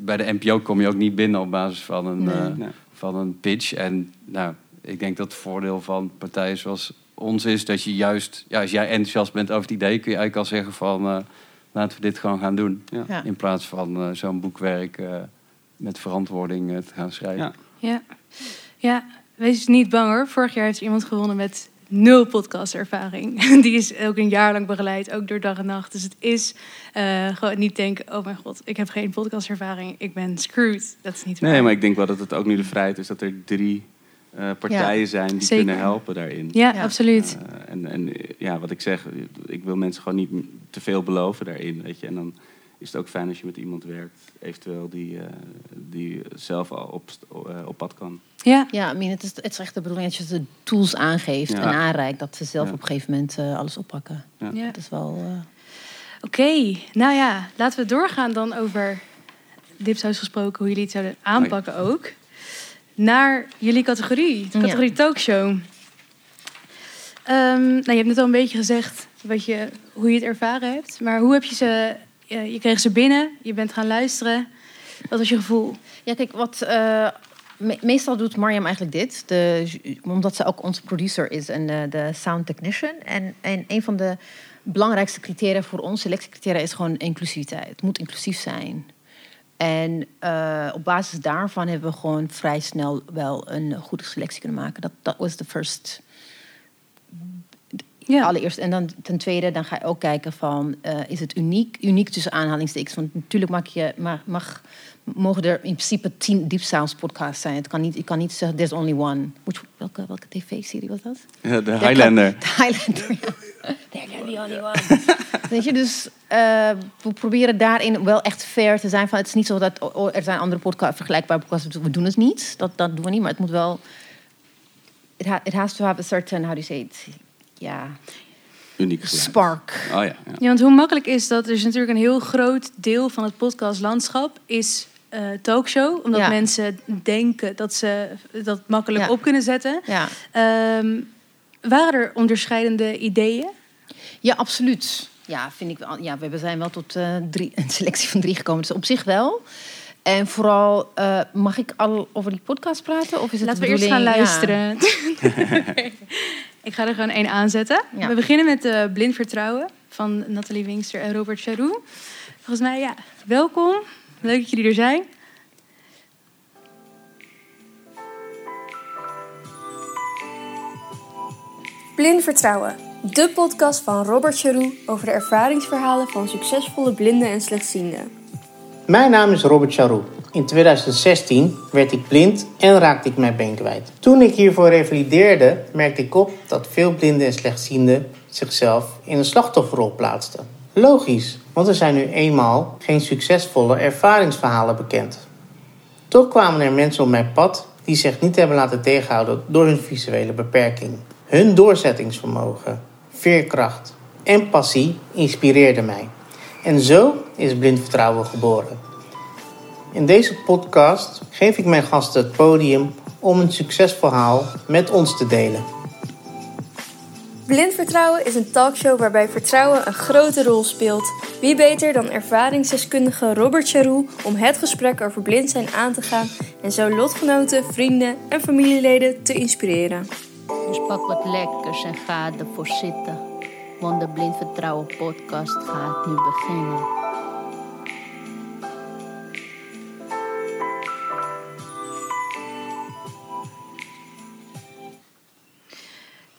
bij de NPO kom je ook niet binnen op basis van een,
Nee.
eh,
Nee.
van een pitch. En nou, ik denk dat het voordeel van partijen zoals ons is dat je juist, ja, als jij enthousiast bent over het idee, kun je eigenlijk al zeggen van eh, laten we dit gewoon gaan doen.
Ja.
Ja.
In plaats van eh, zo'n boekwerk eh, met verantwoording te gaan schrijven.
Ja.
Ja. wees niet bang hoor. Vorig jaar heeft iemand gewonnen met nul podcastervaring. Die is ook een jaar lang begeleid, ook door dag en nacht. Dus het is eh, gewoon niet denken, oh mijn god, ik heb geen podcastervaring, ik ben screwed. Dat is niet waar.
Nee, maar ik denk wel dat het ook nu de vrijheid is dat er drie eh, partijen zijn die
Zeker.
kunnen helpen daarin.
Ja,
Ja.
absoluut.
Eh, en, en ja, wat ik zeg, ik wil mensen gewoon niet te veel beloven daarin. Weet je? En dan is het ook fijn als je met iemand werkt, eventueel die, eh, die zelf al op, eh, op pad kan.
Ja,
Ja, I mean, het, is, het is echt de bedoeling dat je de tools aangeeft
Ja.
en aanreikt. Dat ze zelf
Ja.
op een gegeven moment eh, alles oppakken.
Ja.
ja.
Dat is wel... eh,
Oké, nou ja, laten we doorgaan dan over Dipsaus gesproken, hoe jullie het zouden aanpakken ook. Naar jullie categorie, de
Ja.
categorie talkshow. Ehm, nou, je hebt net al een beetje gezegd wat je, hoe je het ervaren hebt. Maar hoe heb je ze... ja, je kreeg ze binnen, je bent gaan luisteren. Wat was je gevoel?
Ja, kijk, wat, eh, me- meestal doet Mariam eigenlijk dit. De, omdat ze ook onze producer is en de, de sound technician. En, en een van de belangrijkste criteria voor ons, selectiecriteria, is gewoon inclusiviteit. Het moet inclusief zijn. En eh, op basis daarvan hebben we gewoon vrij snel wel een goede selectie kunnen maken. Dat was de first
Ja,
Allereerst. En dan ten tweede, dan ga je ook kijken van, eh, is het uniek? Uniek tussen aanhalingstekens. Want natuurlijk mag je, mag, mag, mogen er in principe tien Deep Sounds podcasts zijn. Het kan niet, ik kan niet zeggen, there's only one. Which, welke welke tv-serie was dat?
Ja, de Highlander.
De Highlander, ja. There can be only one. Weet je, dus eh, we proberen daarin wel echt fair te zijn. Van, het is niet zo dat oh, er zijn andere podcasts, vergelijkbare podcasts, we doen het niet. Dat, dat doen we niet, maar het moet wel... It, ha- it has to have a certain, how do you say it? Ja,
Uniek geluid.
spark.
Oh ja, ja.
Ja, want hoe makkelijk is dat? Er is natuurlijk een heel groot deel van het podcastlandschap is eh, talkshow. Omdat
Ja.
mensen denken dat ze dat makkelijk
Ja.
op kunnen zetten.
Ja.
Ehm, waren er onderscheidende ideeën?
Ja, absoluut. Ja, vind ik wel. Ja, we zijn wel tot eh, drie, een selectie van drie gekomen. Dus op zich wel. En vooral, eh, mag ik al over die podcast praten? Of is het
Laten we eerst gaan luisteren. ik ga er gewoon één aanzetten.
Ja.
We beginnen met eh, Blind Vertrouwen van Nathalie Winkster en Robert Charou. Volgens mij, ja, welkom. Leuk dat jullie er zijn.
Blind Vertrouwen, de podcast van Robert Charou over de ervaringsverhalen van succesvolle blinden en slechtzienden.
Mijn naam is Robert Charou. In 2016 werd ik blind en raakte ik mijn been kwijt. Toen ik hiervoor revalideerde, merkte ik op dat veel blinden en slechtzienden zichzelf in een slachtofferrol plaatsten. Logisch, want er zijn nu eenmaal geen succesvolle ervaringsverhalen bekend. Toch kwamen er mensen op mijn pad die zich niet hebben laten tegenhouden door hun visuele beperking. Hun doorzettingsvermogen, veerkracht en passie inspireerden mij. En zo is Blind Vertrouwen geboren. In deze podcast geef ik mijn gasten het podium om een succesverhaal met ons te delen.
Blind Vertrouwen is een talkshow waarbij vertrouwen een grote rol speelt. Wie beter dan ervaringsdeskundige Robert Charroux om het gesprek over blind zijn aan te gaan en zo lotgenoten, vrienden en familieleden te inspireren.
Dus pak wat lekkers en ga ervoor zitten. Want de Blind Vertrouwen podcast gaat nu beginnen.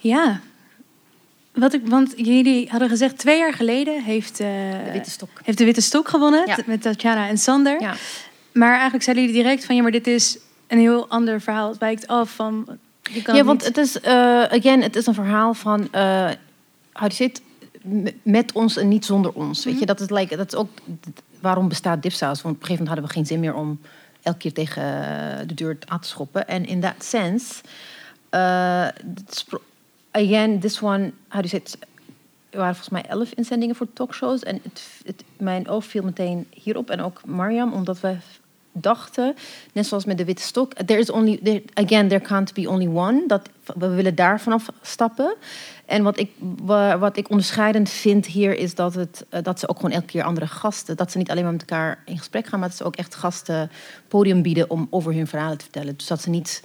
Ja. Wat ik, want jullie hadden gezegd, twee jaar geleden heeft, eh,
De Witte Stok.
heeft de Witte Stok gewonnen.
Ja.
Met Tatjana en Sander.
Ja.
Maar eigenlijk zeiden jullie direct van... ja, maar dit is een heel ander verhaal. Het wijkt af van... Kan
ja, want
niet-
het is, eh again, het is een verhaal van, eh how do you say it? M- met ons en niet zonder ons. Weet je, dat is, like, dat is ook waarom bestaat dipsaus. Want op een gegeven moment hadden we geen zin meer om elke keer tegen eh, de deur aan te schoppen. En in that sense, het spro- again, this one, how do say? Er waren volgens mij elf inzendingen voor talkshows. En het, het, mijn oog viel meteen hierop. En ook Mariam, omdat we dachten, net zoals met de witte stok, there is only, there, again, there can't be only one. Dat, we willen daar vanaf stappen. En wat ik, wa- wat ik onderscheidend vind hier is dat, het, eh, dat ze ook gewoon elke keer andere gasten, dat ze niet alleen maar met elkaar in gesprek gaan, maar dat ze ook echt gasten podium bieden om over hun verhalen te vertellen. Dus dat ze niet,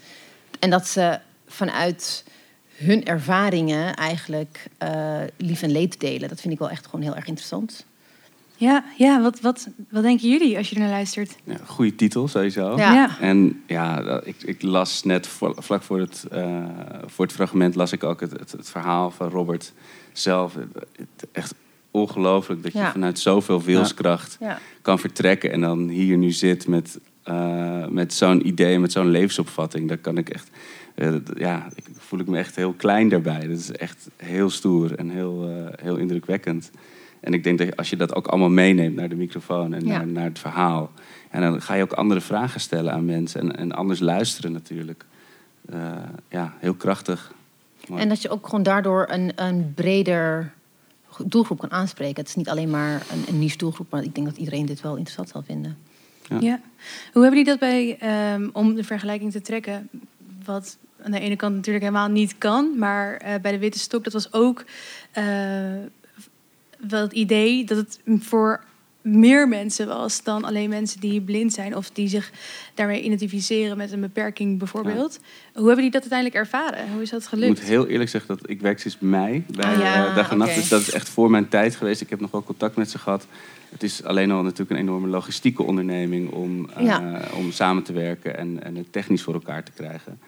en dat ze vanuit hun ervaringen eigenlijk eh, lief en leed delen. Dat vind ik wel echt gewoon heel erg interessant.
Ja, ja wat, wat, wat denken jullie als je er naar luistert?
Ja, goede titel sowieso.
Ja. Ja.
En ja, ik, ik las net vlak voor het, eh, voor het fragment las ik ook het, het, het verhaal van Robert zelf. Het- echt ongelooflijk dat je
Ja.
vanuit zoveel wilskracht
Ja.
kan vertrekken en dan hier nu zit met, eh, met zo'n idee, met zo'n levensopvatting. Daar kan ik echt, ja, ik voel ik me echt heel klein daarbij. Dat is echt heel stoer en heel, eh, heel indrukwekkend. En ik denk dat als je dat ook allemaal meeneemt naar de microfoon en
Ja.
naar, naar het verhaal. En dan ga je ook andere vragen stellen aan mensen en, en anders luisteren natuurlijk. Eh, ja, heel krachtig. Mooi.
En dat je ook gewoon daardoor een, een breder doelgroep kan aanspreken. Het is niet alleen maar een, een niche doelgroep, maar ik denk dat iedereen dit wel interessant zal vinden.
Ja. Hoe hebben jullie dat bij, ehm, om de vergelijking te trekken, wat aan de ene kant natuurlijk helemaal niet kan, maar eh, bij de Witte Stok, dat was ook eh, wel het idee dat het voor meer mensen was dan alleen mensen die blind zijn of die zich daarmee identificeren met een beperking bijvoorbeeld. Hoe hebben jullie dat uiteindelijk ervaren? Hoe is dat
Ik
gelukt?
moet heel eerlijk zeggen dat ik werk sinds mei bij
Ah, ja,
Dag en Nacht.
oké.
Dus dat is echt voor mijn tijd geweest. Ik heb nog wel contact met ze gehad. Het is alleen al natuurlijk een enorme logistieke onderneming om,
Ja.
om samen te werken en, en het technisch voor elkaar te krijgen.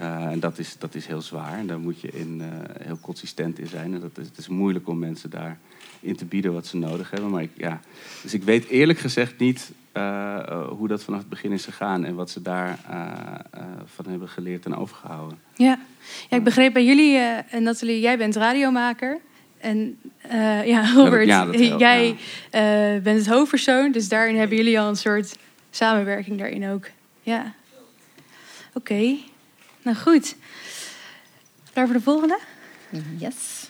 Eh, en dat is, dat is heel zwaar. En daar moet je in, eh, heel consistent in zijn. En dat is, het is moeilijk om mensen daar in te bieden wat ze nodig hebben. Maar ik, ja. Dus ik weet eerlijk gezegd niet eh, hoe dat vanaf het begin is gegaan en wat ze daar eh, van hebben geleerd en overgehouden.
Ja. ja, ik begreep bij jullie, en Nathalie, jij bent radiomaker. En ja, Robert,
Ja, dat helpt,
jij bent het hoofdpersoon. Dus daarin hebben jullie al een soort samenwerking daarin ook. Ja. Oké, nou goed. Klaar voor de volgende?
Yes.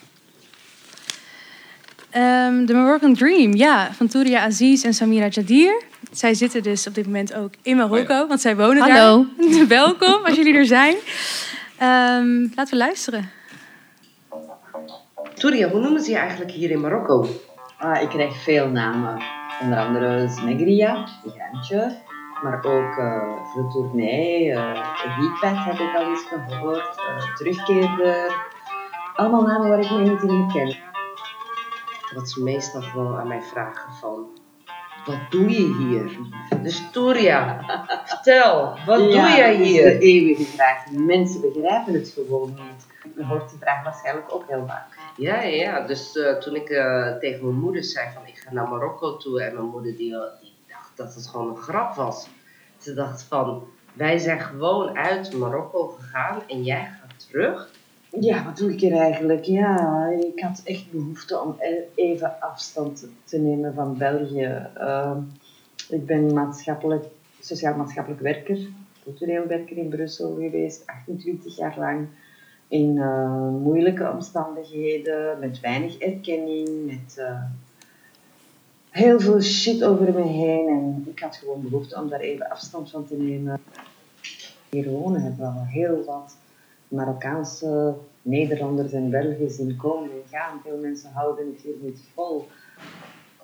Ehm, The Moroccan Dream, ja, van Touria Aziz en Samira Jadir. Zij zitten dus op dit moment ook in Marokko, want zij wonen
Hallo.
daar. Welkom als jullie er zijn. Ehm, laten we luisteren.
Touria, hoe noemen ze je eigenlijk hier in Marokko? Ah, ik krijg veel namen. Onder andere Smegria, Gantje, maar ook uh, Retournee, uh, Wietpet heb ik al eens gehoord, uh, Terugkeerder. Allemaal namen waar ik mij niet in ken. Wat ze meestal gewoon aan mij vragen van, wat doe je hier? Dus Touria, vertel, wat
Ja,
doe jij
dat is
hier?
de eeuwige vraag. Mensen begrijpen het gewoon niet. Je hoort die vraag waarschijnlijk ook heel vaak.
Ja, ja. Dus eh, toen ik eh, tegen mijn moeder zei van ik ga naar Marokko toe en mijn moeder die, dat het gewoon een grap was. Ze dacht van wij zijn gewoon uit Marokko gegaan en jij gaat terug.
Ja, wat doe ik hier eigenlijk? Ja, ik had echt behoefte om e- even afstand te nemen van België. Ehm, ik ben maatschappelijk, sociaal-maatschappelijk werker, cultureel werker in Brussel geweest, 28 jaar lang. In eh, moeilijke omstandigheden, met weinig erkenning, met eh, heel veel shit over me heen. En ik had gewoon behoefte om daar even afstand van te nemen. Hier wonen hebben we al heel wat
Marokkaanse Nederlanders en Belgen zien komen en gaan. Veel mensen houden het hier niet vol.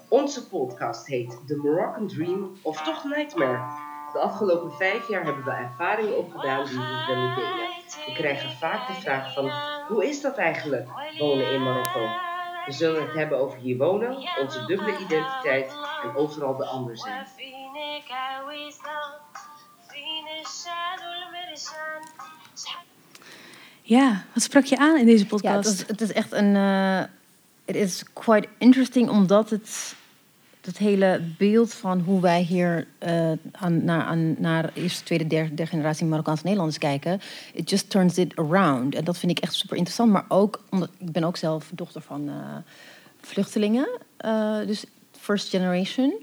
Onze podcast heet The Moroccan Dream of toch Nightmare. De afgelopen vijf jaar hebben we ervaringen opgedaan die we willen delen. We krijgen vaak de vraag van, hoe is dat eigenlijk, wonen in Marokko? We zullen het hebben over hier wonen, onze dubbele identiteit en overal de ander zijn.
Ja, wat sprak je aan in deze
Ja,
podcast?
het is, het is echt een. eh it is quite interesting omdat het. Het hele beeld van hoe wij hier eh, aan, naar, aan, naar eerste, tweede, derde, derde generatie Marokkaanse Nederlanders kijken. It just turns it around. En dat vind ik echt super interessant. Maar ook, omdat ik ben ook zelf dochter van eh, vluchtelingen. eh, dus first generation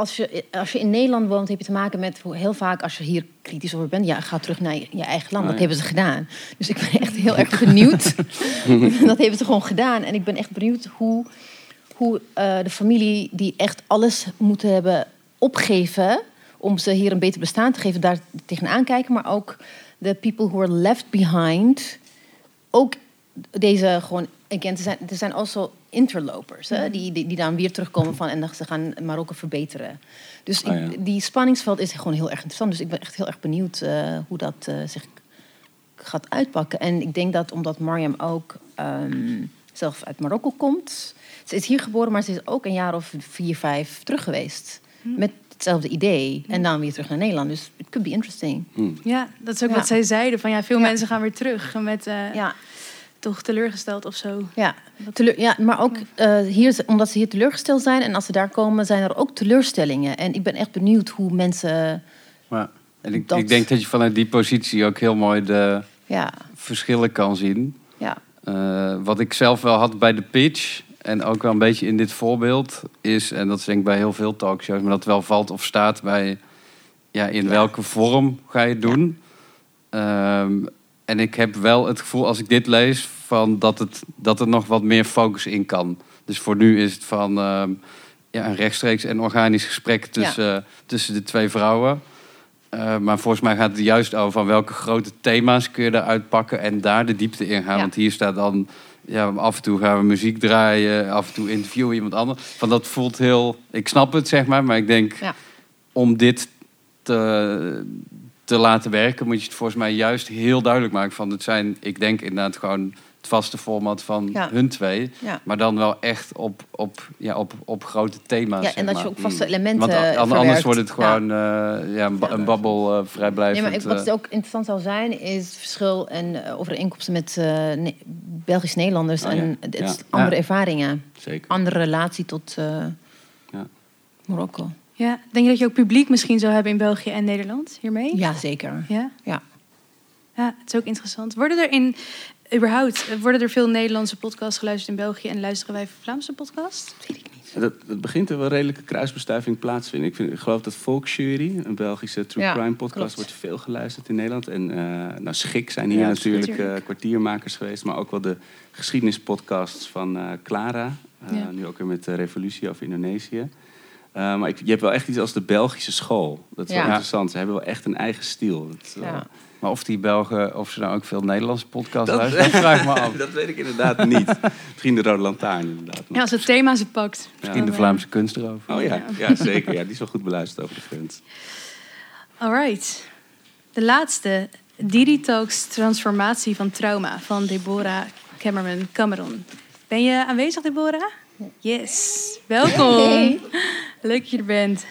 als je, als je in Nederland woont, heb je te maken met hoe heel vaak als je hier kritisch over bent, ja, ga terug naar je, je eigen land. Dat
ja.
hebben ze gedaan. Dus ik ben echt heel erg benieuwd. dat hebben ze gewoon gedaan. En ik ben echt benieuwd hoe, hoe eh, de familie die echt alles moeten hebben opgeven om ze hier een beter bestaan te geven, daar tegenaan kijken. Maar ook de people who are left behind ook deze gewoon, again, er zijn, er zijn also interlopers, hè, die, die, die dan weer terugkomen van en dan ze gaan Marokko verbeteren. Dus
Ah,
ik- die spanningsveld is gewoon heel erg interessant. Dus ik ben echt heel erg benieuwd eh, hoe dat eh, zich gaat uitpakken. En ik denk dat omdat Mariam ook ehm, zelf uit Marokko komt, ze is hier geboren, maar ze is ook een jaar of vier, vijf terug geweest. Met hetzelfde idee. En dan weer terug naar Nederland. Dus it could be interesting.
Ja, dat is ook
Ja.
wat zij zeiden. Van ja, veel
Ja.
mensen gaan weer terug met eh,
Ja.
toch teleurgesteld of zo.
Ja, teleur, ja maar ook eh, hier, omdat ze hier teleurgesteld zijn. En als ze daar komen, zijn er ook teleurstellingen. En ik ben echt benieuwd hoe mensen...
Ja. En ik,
Dat-
ik denk dat je vanuit die positie ook heel mooi de
Ja,
verschillen kan zien. Eh, wat ik zelf wel had bij de pitch, en ook wel een beetje in dit voorbeeld, is, en dat is denk ik bij heel veel talkshows, maar dat wel valt of staat bij ja, in welke vorm ga je het doen. Ehm, en ik heb wel het gevoel, als ik dit lees, van dat, het, dat er nog wat meer focus in kan. Dus voor nu is het van ehm, ja, een rechtstreeks en organisch gesprek tussen, tussen de twee vrouwen. Eh, maar volgens mij gaat het juist over van welke grote thema's kun je eruit pakken en daar de diepte in gaan.
Ja.
Want hier staat dan, ja, af en toe gaan we muziek draaien, af en toe interviewen iemand anders. Van dat voelt heel, ik snap het zeg maar, maar ik denk
Ja.
om dit te, te laten werken moet je het volgens mij juist heel duidelijk maken van het zijn, ik denk inderdaad gewoon het vaste format van
Ja.
hun twee,
Ja.
maar dan wel echt op, op, ja, op, op grote thema's.
Ja,
zeg
en dat je ook vaste
Mm.
elementen
Want a- an- anders
verwerkt.
wordt het gewoon eh, ja, een, ba- een babbel eh, vrijblijvend.
Nee, maar ik, wat
eh,
het ook interessant zou zijn, is het verschil en eh, overeenkomsten met eh, Ne- Belgisch Nederlanders.
Oh ja,
en het
ja.
is andere
Ja.
ervaringen.
Zeker.
Andere relatie tot eh,
Ja.
Marokko.
Ja, denk je dat je ook publiek misschien zou hebben in België en Nederland hiermee?
Ja, zeker.
Ja?
Ja.
Ja, het is ook interessant. Worden er in, überhaupt, worden er veel Nederlandse podcasts geluisterd in België en luisteren wij Vlaamse podcasts?
Dat, dat begint er wel redelijke kruisbestuiving plaatsvinden. Ik, vind, ik geloof dat Volksjury, een Belgische true
Ja,
crime podcast,
klopt.
wordt veel geluisterd in Nederland. En eh, nou, Schik zijn hier
Ja,
natuurlijk
natuurlijk.
eh, kwartiermakers geweest, maar ook wel de geschiedenispodcasts van eh, Clara. Eh,
Ja.
Nu ook weer met de Revolutie over Indonesië. Eh, maar ik, je hebt wel echt iets als de Belgische school. Dat is wel
Ja.
interessant. Ze hebben wel echt een eigen stijl. Dat is wel-
Maar of die Belgen, of ze nou ook veel Nederlandse podcasts
Dat-
luisteren, dat vraag ik me af.
dat weet ik inderdaad niet. Misschien de Rode Lantaarn inderdaad.
Ja, als het thema ze pakt.
Misschien de Vlaamse kunst erover.
Oh ja, ja zeker. Ja, die is wel goed beluisterd over de grens.
Alright. De laatste. Didi Talks Transformatie van Trauma van Deborah Cameron Cameron. Ben je aanwezig, Deborah? Yes. Welkom.
Hey.
Leuk dat je er bent.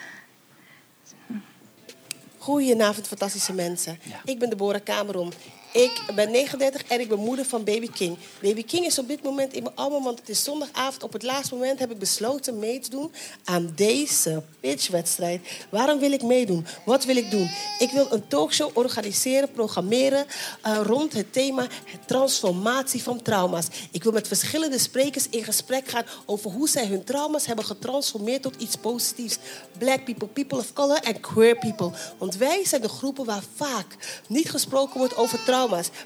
Goedenavond, fantastische mensen. Ik ben Deborah Cameron. Ik ben 39 en ik ben moeder van Baby King. Baby King is op dit moment in mijn album, want het is zondagavond. Op het laatste moment heb ik besloten mee te doen aan deze pitchwedstrijd. Waarom wil ik meedoen? Wat wil ik doen? Ik wil een talkshow organiseren, programmeren eh, rond het thema transformatie van trauma's. Ik wil met verschillende sprekers in gesprek gaan over hoe zij hun trauma's hebben getransformeerd tot iets positiefs. Black people, people of color en queer people. Want wij zijn de groepen waar vaak niet gesproken wordt over trauma's.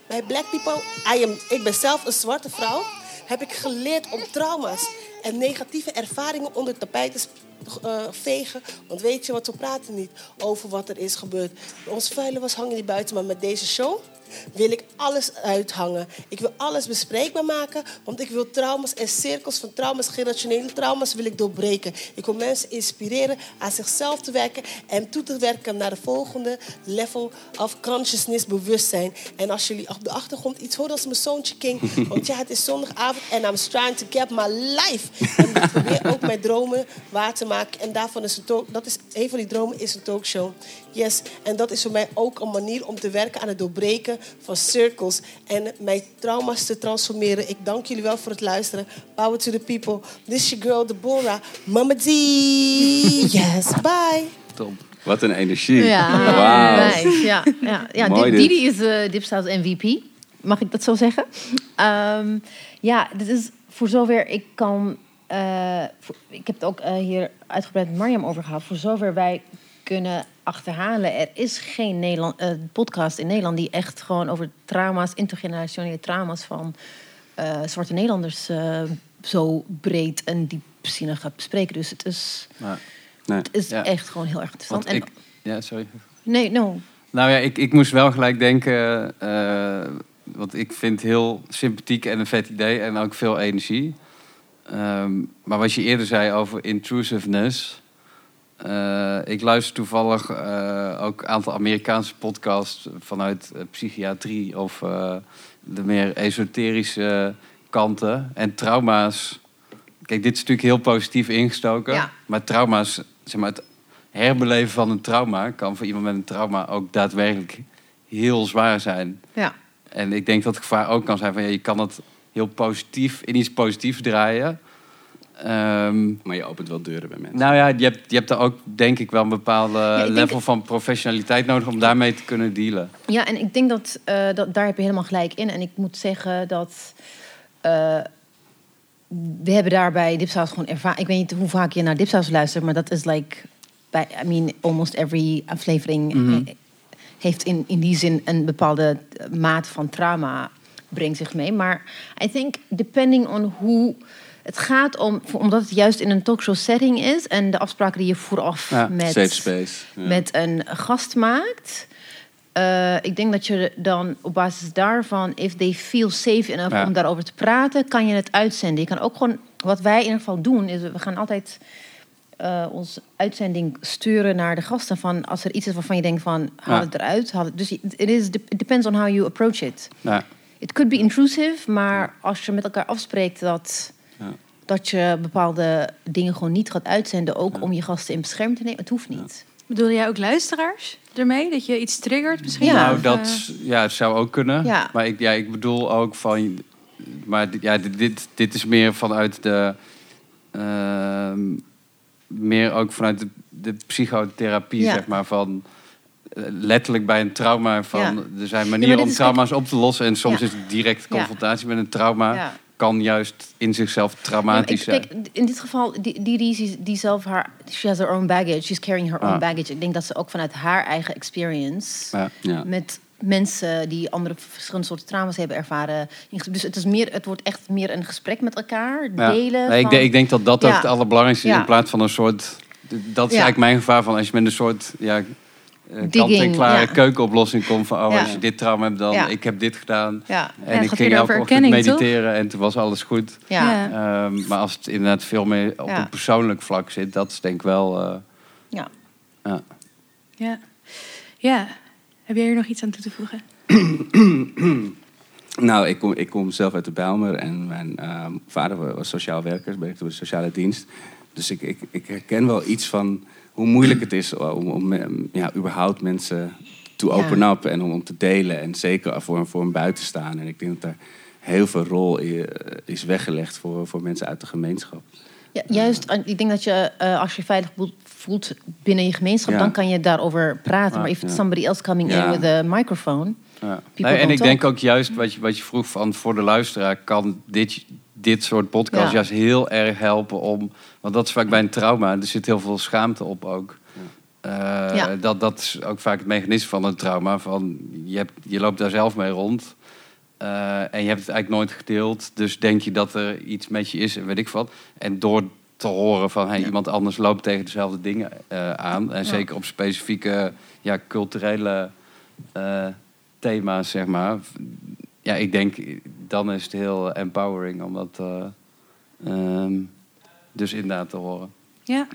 Bij Black people, I am, ik ben zelf een zwarte vrouw, heb ik geleerd om trauma's en negatieve ervaringen onder het tapijt te eh, vegen. Want weet je wat, we praten niet over wat er is gebeurd. Ons vuile was hangen niet buiten, maar met deze show wil ik alles uithangen. Ik wil alles bespreekbaar maken, want ik wil trauma's en cirkels van trauma's, generationele trauma's, wil ik doorbreken. Ik wil mensen inspireren aan zichzelf te werken en toe te werken naar de volgende level of consciousness, bewustzijn. En als jullie op de achtergrond iets horen als mijn zoontje King, want ja, het is zondagavond en I'm trying to get my life. En ik probeer ook mijn dromen waar te maken. En daarvan is een talk, dat is een van die dromen is een talkshow. Yes, en dat is voor mij ook een manier om te werken aan het doorbreken van cirkels en mijn trauma's te transformeren. Ik dank jullie wel voor het luisteren. Power to the people. This is your girl Deborah. Mama D. Yes, bye.
Top. Wat een energie.
Ja,
Wauw.
nice. Ja, ja, ja.
Mooi
Di-
dit.
Didi is uh, Dipsaus MVP. Mag ik dat zo zeggen? Ehm, ja, dit is voor zover ik kan... eh, voor- ik heb het ook eh, hier uitgebreid met Mariam over gehad. Voor zover wij kunnen achterhalen... er is geen Nederland, eh, podcast in Nederland... die echt gewoon over trauma's, intergenerationele trauma's... van eh, zwarte Nederlanders eh, zo breed en diepzinnig gaat bespreken. Dus het is.
Nee.
het is
Ja.
echt gewoon heel erg interessant. En,
ik, ja, sorry.
nee, no.
Nou ja, ik, ik moest wel gelijk denken, want ik vind heel sympathiek en een vet idee en ook veel energie. Ehm, maar wat je eerder zei over intrusiveness. Eh, ik luister toevallig eh, ook een aantal Amerikaanse podcasts vanuit eh, psychiatrie of de meer esoterische kanten. En trauma's. Kijk, dit is natuurlijk heel positief ingestoken.
Ja.
Maar trauma's, zeg maar, het herbeleven van een trauma kan voor iemand met een trauma ook daadwerkelijk heel zwaar zijn.
Ja.
En ik denk dat het gevaar ook kan zijn van ja, je kan het heel positief in iets positiefs draaien. Ehm,
Maar je opent wel deuren bij mensen.
nou ja, je hebt, je hebt er ook denk ik wel een bepaalde
denk-
level van professionaliteit nodig om daarmee te kunnen dealen.
Ja, en ik denk dat, eh, dat daar heb je helemaal gelijk in. En ik moet zeggen dat eh, we hebben daar bij Dipsaus gewoon ervaren. Ik weet niet hoe vaak je naar Dipsaus luistert, maar dat is like bij, I mean, almost every aflevering
Mhm.
eh, heeft in, in die zin een bepaalde maat van trauma brengt zich mee. Maar I think depending on hoe het gaat om, omdat het juist in een talkshow setting is en de afspraken die je vooraf
Ja,
met
safe space. Ja.
met een gast maakt. eh, ik denk dat je dan op basis daarvan, if they feel safe enough
Ja.
om daarover te praten, kan je het uitzenden. Je kan ook gewoon, wat wij in ieder geval doen, is we gaan altijd eh onze uitzending sturen naar de gasten. Van als er iets is waarvan je denkt van, haal het eruit. Haal het, dus it, is, it depends on how you approach it.
Ja.
It could be intrusive, maar als je met elkaar afspreekt dat. Dat je bepaalde dingen gewoon niet gaat uitzenden, ook om je gasten in bescherming te nemen, het hoeft niet.
Bedoel jij ook luisteraars ermee? Dat je iets triggert misschien?
Nou,
Of,
dat
eh,
ja, het zou ook kunnen.
Ja.
Maar ik, ja, ik bedoel ook van. Maar dit- ja, dit, dit, dit is meer vanuit de. ehm, meer ook vanuit de, de psychotherapie,
Ja.
zeg maar. Van eh, letterlijk bij een trauma. Van,
Ja.
Er zijn
Ja,
manieren om trauma's op te lossen. En soms
Ja.
is het direct
Ja.
confrontatie met een trauma. Kan juist in zichzelf traumatisch zijn.
kijk, in dit geval, die, die, die, die zelf haar, she has her own baggage, she's carrying her own baggage. Ik denk dat ze ook vanuit haar eigen experience
Ja.
Ja.
met mensen die andere verschillende soorten trauma's hebben ervaren. Dus het is meer, het wordt echt meer een gesprek met elkaar,
Ja.
delen.
Nee, ik, denk, ik denk dat dat
Ja.
het allerbelangrijkste is.
Ja.
In plaats van een soort... Dat is eigenlijk mijn gevaar van als je met een soort... Ja, kant-en-klare
ja.
keukenoplossing komt van... Oh,
Ja.
als je dit trauma hebt, dan...
Ja.
Ik heb dit gedaan.
Ja.
En ik ging elke ochtend
toch?
mediteren en toen was alles goed. Ehm, maar als het inderdaad veel meer op
Ja.
een persoonlijk vlak zit... Dat is denk ik wel... eh,
Ja.
ja.
ja. ja. Heb jij hier nog iets aan toe te voegen?
Nou, ik kom, ik kom zelf uit de Bijlmer en mijn ehm, vader was sociaal werker, werkte bij de sociale dienst. Dus ik, ik, ik herken wel iets van hoe moeilijk het is om, om eh, ja, überhaupt mensen te
Ja.
open up en om, om te delen. En zeker voor, voor een buitenstaan. En ik denk dat daar heel veel rol i- is weggelegd voor, voor mensen uit de gemeenschap.
Ja, juist, ik denk dat je eh, als je veilig voelt- binnen je gemeenschap,
Ja.
dan kan je daarover praten. Maar if
ja.
somebody else coming
Ja.
in with a microphone,
Ja.
People
Nee, en ik denk ook juist wat je, wat je vroeg van voor de luisteraar kan dit, dit soort podcast
Ja.
juist heel erg helpen om. Want dat is vaak bij een trauma, er zit heel veel schaamte op ook. Eh,
Ja.
dat, dat is ook vaak het mechanisme van een trauma. Van je, hebt, je loopt daar zelf mee rond. eh, en je hebt het eigenlijk nooit gedeeld. Dus denk je dat er iets met je is en weet ik wat. En door te horen van hey, iemand anders loopt tegen dezelfde dingen eh, aan. En
Ja.
zeker op specifieke ja, culturele eh, thema's, zeg maar. Ja, ik denk, dan is het heel empowering om dat eh, ehm, dus inderdaad te horen.
Ja.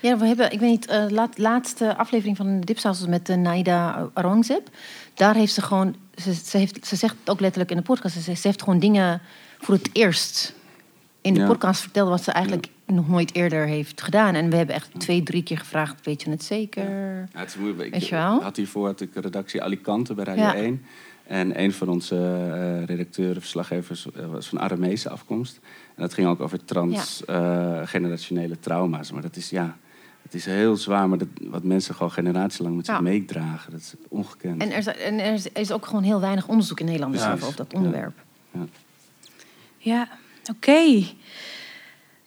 Ja, we hebben, ik weet niet, de laat, laatste aflevering van de Dipsaus met de Naida Aurangzeb. Daar heeft ze gewoon, ze, ze, heeft, ze zegt ook letterlijk in de podcast, ze, ze heeft gewoon dingen voor het eerst in de
Ja.
podcast verteld wat ze eigenlijk nog nooit eerder heeft gedaan. En we hebben echt twee, drie keer gevraagd, weet je het zeker?
Ja, het is moeilijk.
Weet
Ik
je wel?
had hiervoor had ik redactie Alicante bij Radio
Ja.
1. En een van onze eh redacteuren, verslaggevers, eh, was van Aramese afkomst. En dat ging ook over transgenerationele trauma's. Maar dat is, ja, het is heel zwaar. Maar dat, wat mensen gewoon generatielang met zich
Ja.
meedragen, dat is ongekend.
En er, is, en er is- ook gewoon heel weinig onderzoek in Nederland over op dat onderwerp.
Ja, oké.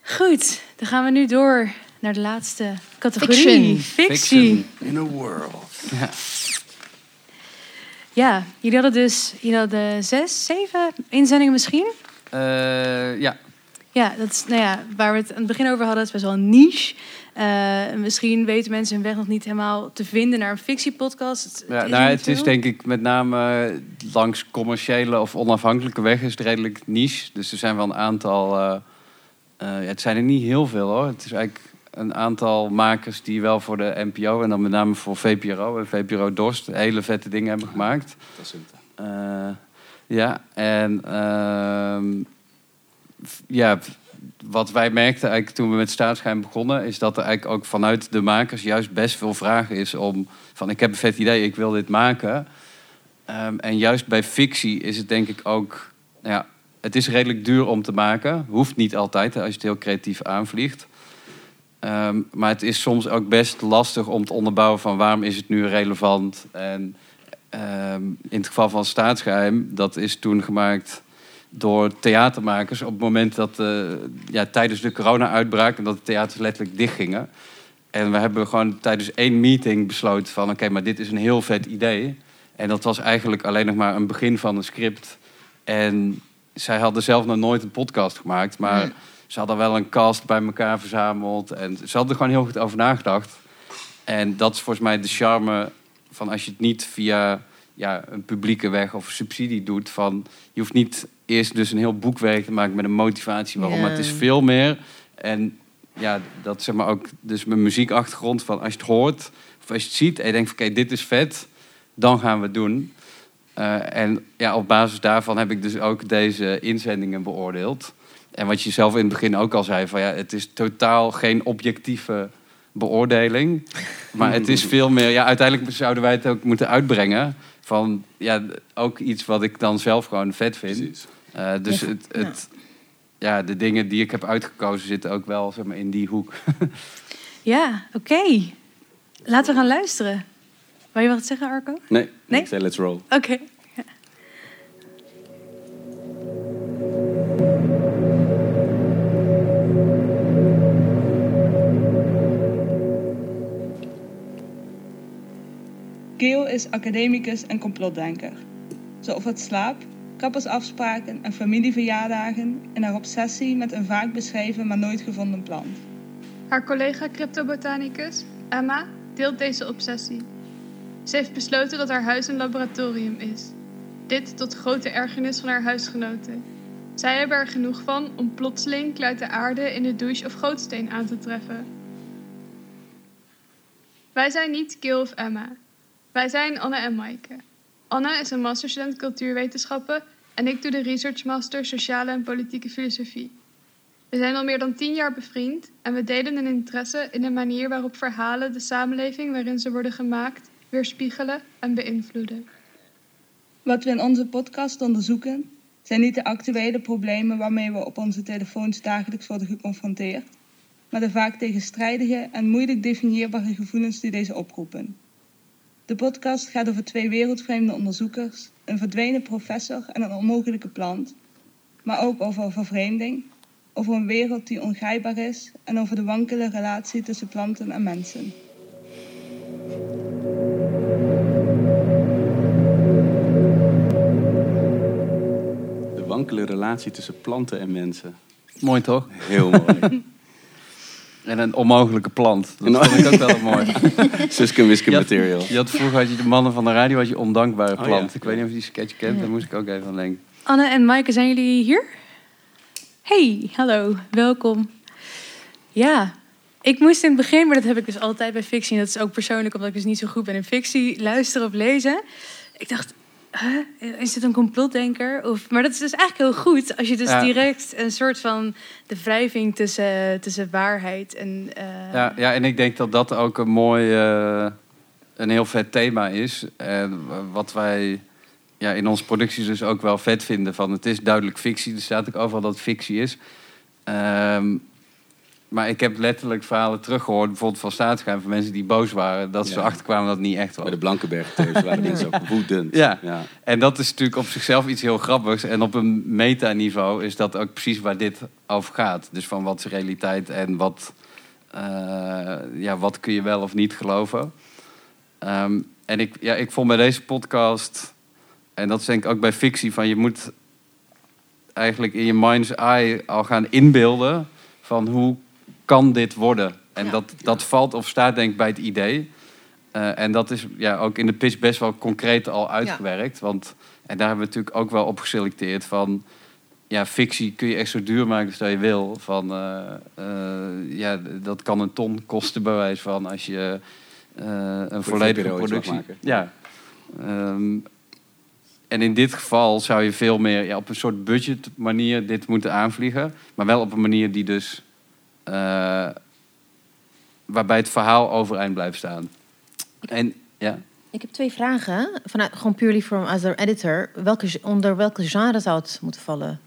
Goed, dan gaan we nu door naar de laatste categorie.
Fiction.
Fictie.
In a world.
Ja.
Ja, jullie hadden dus jullie hadden zes, zeven inzendingen misschien.
Eh, ja,
Ja, dat is, nou ja, waar we het aan het begin over hadden, is best wel een niche. Eh, misschien weten mensen hun weg nog niet helemaal te vinden naar een fictiepodcast. Het,
Ja,
is
nou, het is denk ik met name eh, langs commerciële of onafhankelijke weg is het redelijk niche. Dus er zijn wel een aantal. het zijn er niet heel veel hoor. Het is eigenlijk een aantal makers die wel voor de NPO en dan met name voor VPRO en VPRO Dorst hele vette dingen hebben gemaakt.
Dat is het.
Eh, ja, en ehm, ja, wat wij merkten eigenlijk toen we met staatsgeheim begonnen, is dat er eigenlijk ook vanuit de makers juist best veel vragen is om van ik heb een vet idee, ik wil dit maken. Ehm, en juist bij fictie is het denk ik ook, nou ja, het is redelijk duur om te maken. Hoeft niet altijd als je het heel creatief aanvliegt. Ehm, maar het is soms ook best lastig om te onderbouwen van waarom is het nu relevant. En ehm, in het geval van Staatsgeheim, dat is toen gemaakt door theatermakers op het moment dat eh, ja, tijdens de corona-uitbraak en dat de theaters letterlijk dichtgingen. En we hebben gewoon tijdens één meeting besloten van oké, maar dit is een heel vet idee. En dat was eigenlijk alleen nog maar een begin van een script. En zij hadden zelf nog nooit een podcast gemaakt, maar. Ze hadden wel een cast bij elkaar verzameld. En ze hadden er gewoon heel goed over nagedacht. En dat is volgens mij de charme van als je het niet via ja, een publieke weg of subsidie doet. Van, je hoeft niet eerst dus een heel boekwerk te maken met een motivatie waarom. Het is veel meer. En ja, dat zeg maar ook dus mijn muziekachtergrond van als je het hoort of als je het ziet en je denkt van oké, dit is vet, dan gaan we het doen. Eh, en ja, op basis daarvan heb ik dus ook deze inzendingen beoordeeld. En wat je zelf in het begin ook al zei, van ja, het is totaal geen objectieve beoordeling. Maar het is veel meer, ja, uiteindelijk zouden wij het ook moeten uitbrengen. Van ja, ook iets wat ik dan zelf gewoon vet vind. Eh, dus
Ja,
het, het, ja, de dingen die ik heb uitgekozen zitten ook wel zeg maar, in die hoek.
Ja, oké. Laten we gaan luisteren. Wil je wat zeggen, Arco?
Nee,
Nee?
ik zei let's roll.
Oké.
Geel is academicus en complotdenker. Zo offert slaap, kappersafspraken en familieverjaardagen in haar obsessie met een vaak beschreven maar nooit gevonden plant.
Haar collega cryptobotanicus, Emma, deelt deze obsessie. Ze heeft besloten dat haar huis een laboratorium is. Dit tot grote ergernis van haar huisgenoten. Zij hebben er genoeg van om plotseling kluit de aarde in de douche of gootsteen aan te treffen. Wij zijn niet Gil of Emma. Wij zijn Anne en Maaike. Anne is een masterstudent cultuurwetenschappen en ik doe de Research Master Sociale en Politieke Filosofie. We zijn al meer dan tien jaar bevriend en we delen een interesse in de manier waarop verhalen de samenleving waarin ze worden gemaakt weerspiegelen en beïnvloeden.
Wat we in onze podcast onderzoeken, zijn niet de actuele problemen waarmee we op onze telefoons dagelijks worden geconfronteerd, maar de vaak tegenstrijdige en moeilijk definieerbare gevoelens die deze oproepen. De podcast gaat over twee wereldvreemde onderzoekers, een verdwenen professor en een onmogelijke plant, maar ook over vervreemding, over een wereld die ongrijpbaar is en over de wankele relatie tussen planten en mensen.
De wankele relatie tussen planten en mensen.
Mooi toch?
Heel mooi.
En een onmogelijke plant. Dat vind ik ook wel mooi.
Suske Wiske
Je had-
material.
Je had vroeger had je de mannen van de radio had je ondankbare
Oh,
plant.
ja.
Ik weet niet of je die sketch kent,
Ja.
daar moest ik ook even aan denken.
Anne en Maaike, zijn jullie hier? Hey, hallo, welkom. Ja, ik moest in het begin, maar dat heb ik dus altijd bij fictie... en dat is ook persoonlijk omdat ik dus niet zo goed ben in fictie... luisteren of lezen. Ik dacht, huh, is dit een complotdenker? Of, maar dat is dus eigenlijk heel goed... als je dus
Ja.
direct een soort van de wrijving tussen, tussen waarheid en... eh,
Ja, ja, en ik denk dat dat ook een mooi, eh, een heel vet thema is. En wat wij ja, in onze producties dus ook wel vet vinden. Van het is duidelijk fictie, er staat ook overal dat het fictie is. Ehm, maar ik heb letterlijk verhalen teruggehoord, bijvoorbeeld van staatsgeheim, van mensen die boos waren, dat ze achterkwamen dat het niet echt was.
Bij de Blankenberg-tapes waren mensen ook woedend.
Ja.
Ja.
en dat is natuurlijk op zichzelf iets heel grappigs. En op een metaniveau is dat ook precies waar dit over gaat. Dus van wat is realiteit en wat, eh, ja, wat kun je wel of niet geloven. Ehm, en ik, ja, ik vond bij deze podcast, en dat is denk ik ook bij fictie, van je moet eigenlijk in je mind's eye al gaan inbeelden van hoe kan dit worden. En dat, dat valt of staat denk ik bij het idee. Eh, en dat is ja, ook in de pitch best wel concreet al uitgewerkt. Want, en daar hebben we natuurlijk ook wel op geselecteerd van... Ja, fictie kun je echt zo duur maken als dat je wil. Van, eh, eh, ja, dat kan een ton kosten bij wijze van als je eh, een volledige productie...
maken.
Ja. Ehm, en in dit geval zou je veel meer ja, op een soort budget manier dit moeten aanvliegen. Maar wel op een manier die dus... eh, waarbij het verhaal overeind blijft staan. En ja...
Ik heb twee vragen. Vanuit, gewoon purely from as an editor. Welke, onder welke genre zou het moeten vallen?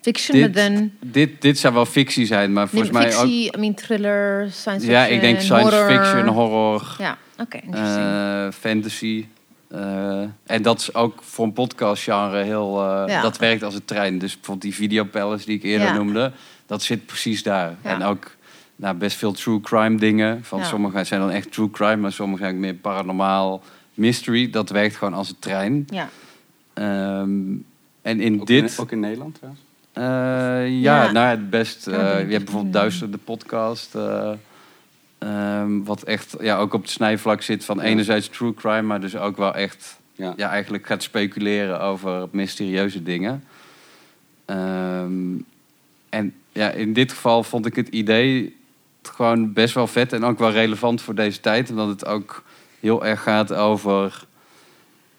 Fiction,
Dit,
dan...
dit, dit zou wel fictie zijn, maar
Nee,
volgens mij ook...
fictie, I mean thriller, science fiction,
Ja, ik denk science
horror.
fiction, horror,
Ja, oké, interesting.
eh, fantasy. eh, en dat is ook voor een podcastgenre heel... eh,
Ja.
Dat werkt als een trein. Dus bijvoorbeeld die videopalace die ik eerder
Ja.
noemde... dat zit precies daar.
Ja.
En ook nou, best veel true crime dingen. Van
Ja.
Sommige zijn dan echt true crime... maar sommige zijn meer paranormaal mystery. Dat werkt gewoon als een trein.
Ja.
Ehm, en in
Ook
dit...
in- ook in Nederland trouwens?
Eh, ja,
Ja.
nou het best. eh, je hebt bijvoorbeeld Duister, de podcast. eh, ehm, wat echt ja, ook op het snijvlak zit van
Ja.
enerzijds true crime, maar dus ook wel echt
Ja.
ja. eigenlijk gaat speculeren over mysterieuze dingen. Ehm, en ja, in dit geval vond ik het idee gewoon best wel vet en ook wel relevant voor deze tijd. Omdat het ook heel erg gaat over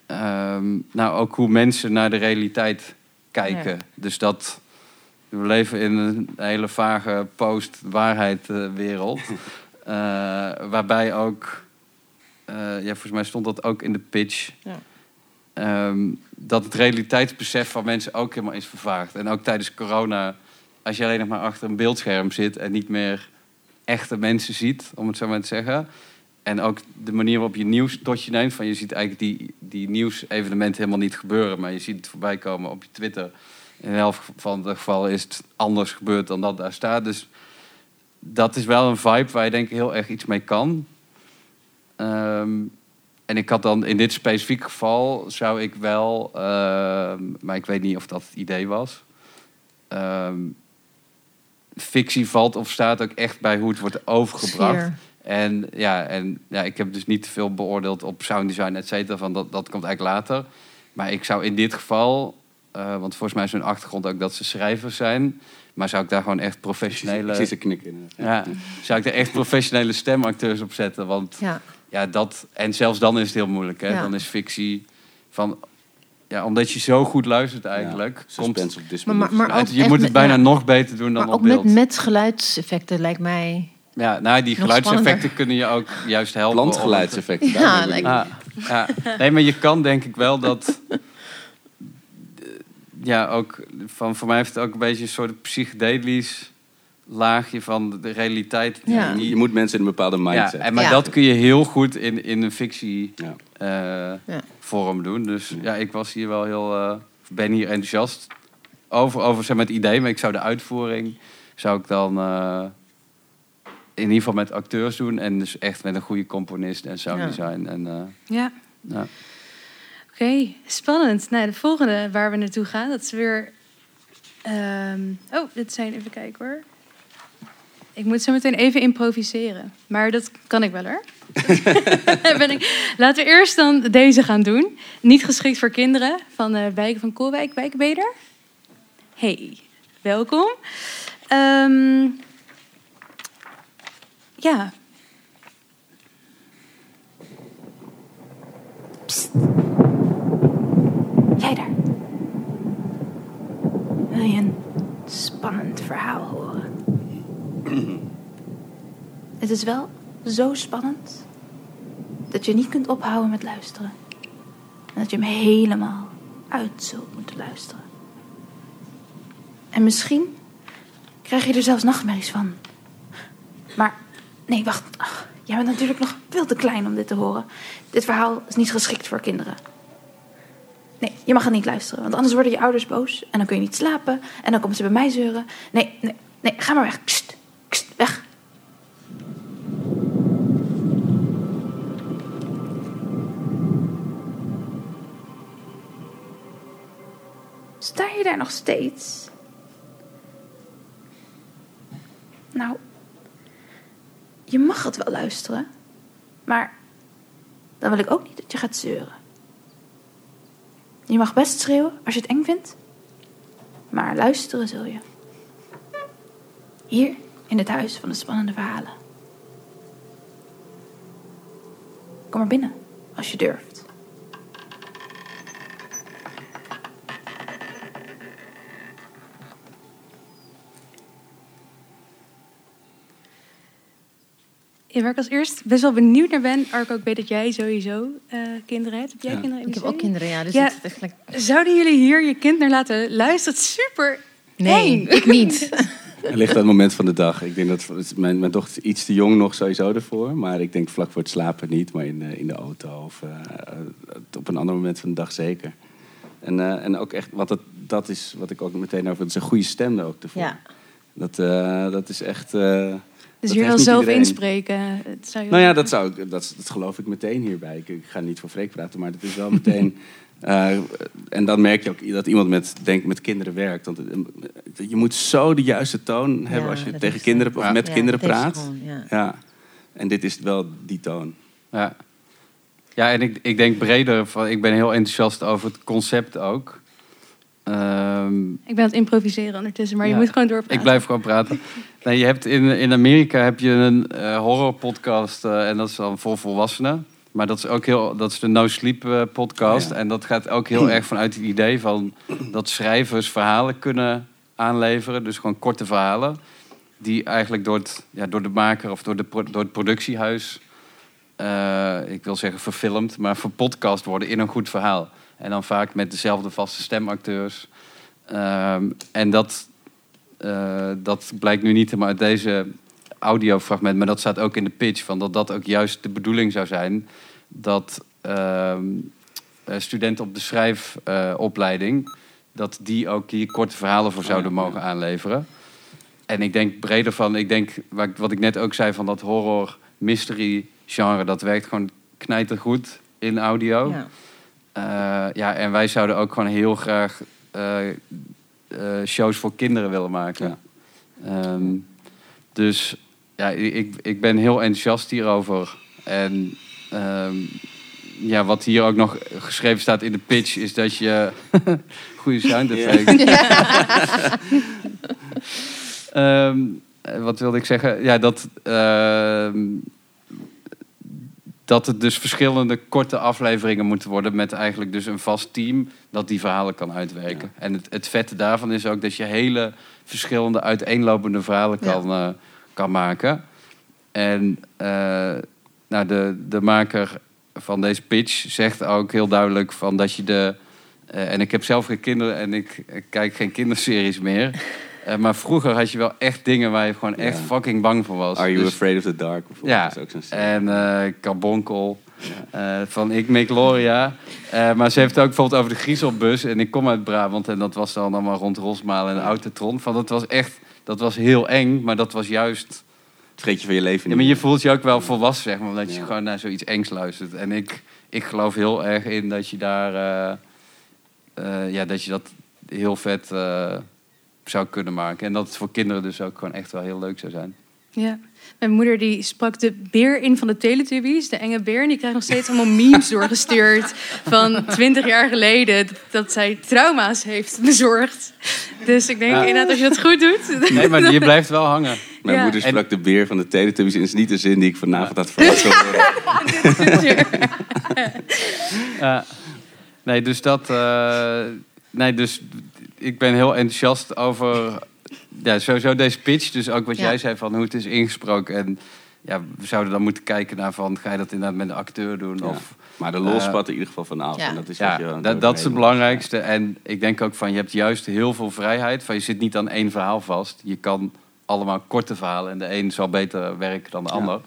ehm, nou, ook hoe mensen naar de realiteit kijken.
Ja.
Dus dat we leven in een hele vage post-waarheid eh. Eh, waarbij ook, eh, ja, volgens mij stond dat ook in de pitch.
Ja.
Ehm, dat het realiteitsbesef van mensen ook helemaal is vervaagd. En ook tijdens corona, als je alleen nog maar achter een beeldscherm zit en niet meer echte mensen ziet, om het zo maar te zeggen. En ook de manier waarop je nieuws tot je neemt. Van je ziet eigenlijk die, die nieuwsevenementen helemaal niet gebeuren. Maar je ziet het voorbij komen op je Twitter. In de helft van de gevallen is het anders gebeurd dan dat daar staat. Dus dat is wel een vibe waar je denk ik heel erg iets mee kan. Ehm, en ik had dan in dit specifieke geval zou ik wel, ehm, maar ik weet niet of dat het idee was. Ehm, fictie valt of staat ook echt bij hoe het wordt overgebracht.
Sfeer.
En ja, en ja, ik heb dus niet te veel beoordeeld op sound design, et cetera. Van dat, dat komt eigenlijk later. Maar ik zou in dit geval, eh, want volgens mij is hun achtergrond ook dat ze schrijvers zijn. Maar zou ik daar gewoon echt professionele.
Ik zie ze knikken inderdaad.
Ja, zou ik er echt professionele stemacteurs op zetten? Want
Ja.
ja, dat. En zelfs dan is het heel moeilijk. Hè?
Ja.
Dan is fictie van. Ja, omdat je zo goed luistert eigenlijk. komt,
suspense of
Maar- maar- maar ook
Het- je moet het
met-
bijna
ja.
nog beter doen dan
Maar
op
ook met,
beeld.
met geluidseffecten lijkt mij...
Ja, nou, die geluidseffecten
spannender.
kunnen je ook juist helpen.
daar
Ja, lijkt-
Ja, ja. Nee, maar je kan denk ik wel dat... Ja, ook van, voor mij heeft het ook een beetje een soort psychedelisch laagje van de realiteit. die
Ja.
je
moet mensen in een bepaalde mindset.
Ja, en, maar
Ja.
dat kun je heel goed in, in een fictie
Ja.
Vorm doen. Dus ja, ik was hier wel heel... eh, ben hier enthousiast over, over zeg maar, het idee. Maar ik zou de uitvoering... zou ik dan eh, in ieder geval met acteurs doen. En dus echt met een goede componist en sound
Ja.
design. En, eh,
Ja.
ja.
Oké, spannend. Nou, de volgende waar we naartoe gaan, dat is weer. ehm, oh, dit zijn even kijken hoor. Ik moet zo meteen even improviseren. Maar dat kan ik wel hoor. ben ik... Laten we eerst dan deze gaan doen. Niet geschikt voor kinderen van de wijken van Koolwijk, Wijkbeder. Hey, welkom. Ehm, ja.
Jij daar. Wil je een spannend verhaal horen? Het is wel zo spannend dat je niet kunt ophouden met luisteren. En dat je hem helemaal uit zult moeten luisteren. En misschien krijg je er zelfs nachtmerries van. Maar nee, wacht. Ach, jij bent natuurlijk nog veel te klein om dit te horen. Dit verhaal is niet geschikt voor kinderen. Nee, je mag het niet luisteren, want anders worden je ouders boos en dan kun je niet slapen en dan komen ze bij mij zeuren. Nee, nee, nee, ga maar weg. Kst, kst, weg. Sta je daar nog steeds? Nou, je mag het wel luisteren, maar dan wil ik ook niet dat je gaat zeuren. Je mag best schreeuwen als je het eng vindt, maar luisteren zul je. Hier in het huis van de spannende verhalen. Kom maar binnen als je durft.
Ja, waar ik als eerst best wel benieuwd naar ben, Arco, ik weet dat jij sowieso eh, kinderen hebt. Heb jij
Ja.
kinderen? in
Ik heb ook kinderen, ja, dus
ja.
het is eigenlijk-
Zouden jullie hier je kind naar laten luisteren? Super
Nee,
eng.
ik niet.
Het ligt aan het moment van de dag. Ik denk dat mijn, mijn dochter is iets te jong nog sowieso ervoor. Maar ik denk vlak voor het slapen niet. Maar in, de- in de auto of eh, op een ander moment van de dag zeker. En, eh, en ook echt, wat dat, dat is wat ik ook meteen over. Het is een goede stem er ook ervoor.
Ja.
Dat, eh, dat is echt... eh,
Dus
dat
je wil zelf
iedereen.
inspreken. Het zou je
Nou ja, dat, zou, ik- dat, dat geloof ik meteen hierbij. Ik, ik ga niet voor Freek praten, maar het is wel meteen... eh, en dan merk je ook dat iemand met, denk, met kinderen werkt. Want eh, je moet zo de juiste toon hebben als je
dat
tegen kinderen
eh,
of met
Ja,
kinderen
dat
praat.
gewoon, ja.
ja. En dit is wel die toon.
Ja. Ja, en ik, ik denk breder, van, ik ben heel enthousiast over het concept ook. Ehm,
Ik ben aan het improviseren ondertussen, maar je moet gewoon doorpraten.
Ik blijf gewoon praten. Nee, je hebt in, in Amerika heb je een eh horrorpodcast eh, en dat is dan voor volwassenen. Maar dat is ook heel, dat is de No Sleep eh, podcast.
Ja.
En dat gaat ook heel erg vanuit het idee van dat schrijvers verhalen kunnen aanleveren. Dus gewoon korte verhalen. Die eigenlijk door, het, ja, door de maker of door, de, door het productiehuis, eh, ik wil zeggen verfilmd, maar verpodcast worden in een goed verhaal. En dan vaak met dezelfde vaste stemacteurs. Ehm, en dat, eh, dat blijkt nu niet helemaal uit deze audiofragment, maar dat staat ook in de pitch van dat dat ook juist de bedoeling zou zijn dat ehm, eh, studenten op de schrijfopleiding dat die ook hier korte verhalen voor zouden mogen aanleveren. En ik denk breder van, ik denk wat ik- net ook zei van dat horror mystery genre, dat werkt gewoon knijtergoed in audio.
Ja.
Eh, ja, en wij zouden ook gewoon heel graag shows voor kinderen willen maken. Ehm, dus ja, ik, ik ben heel enthousiast hierover. En ehm, ja, wat hier ook nog geschreven staat in de pitch is dat je. Goede sound effect. Ehm, eh, wat wilde ik zeggen? Ja, dat. Dat het dus verschillende korte afleveringen moeten worden met eigenlijk dus een vast team dat die verhalen kan uitwerken. En het, het vette daarvan is ook dat je hele verschillende uiteenlopende verhalen kan, eh, kan maken. En eh, nou, de, de maker van deze pitch zegt ook heel duidelijk van dat je de. eh, en ik heb zelf geen kinderen en ik, ik kijk geen kinderseries meer. Eh, maar vroeger had je wel echt dingen waar je gewoon echt fucking bang voor was.
Are You
Dus-
Afraid of the Dark bijvoorbeeld?
ja,
Dat is ook
en eh Carbonkel eh, van Ik Make Gloria. Eh, maar ze heeft het ook bijvoorbeeld over de Griezelbus. En ik kom uit Brabant en dat was dan allemaal rond Rosmalen en Autotron. Van, dat was echt, dat was heel eng, maar dat was juist...
Vreet je van je leven
Ja, maar je voelt je ook wel volwassen, zeg maar, omdat je gewoon naar zoiets engs luistert. En ik, ik geloof heel erg in dat je daar, ja, dat je dat heel vet zou kunnen maken. En dat het voor kinderen dus ook gewoon echt wel heel leuk zou zijn.
Ja. Mijn moeder die sprak de beer in van de Teletubbies, de enge beer. En die krijgt nog steeds allemaal memes doorgestuurd van 20 jaar geleden. Dat zij trauma's heeft bezorgd. Dus ik denk
Ja.
inderdaad, als je dat goed doet.
Nee, maar je blijft wel hangen.
Mijn
Ja.
moeder sprak de beer van de Teletubbies. En is niet de zin die ik vanavond had verwacht.
nee, dus dat. eh, nee, dus ik ben heel enthousiast over. Ja, sowieso deze pitch. Dus ook wat
Ja.
jij zei van hoe het is ingesproken. En ja, we zouden dan moeten kijken naar van ga je dat inderdaad met een acteur doen?
Ja.
Of,
Maar de lol
eh,
spat in ieder geval van af.
Ja.
En dat is
ja,
je
dat, dat is het belangrijkste. En ik denk ook van je hebt juist heel veel vrijheid. Van je zit niet aan één verhaal vast. Je kan allemaal korte verhalen. En de een zal beter werken dan de
Ja.
ander.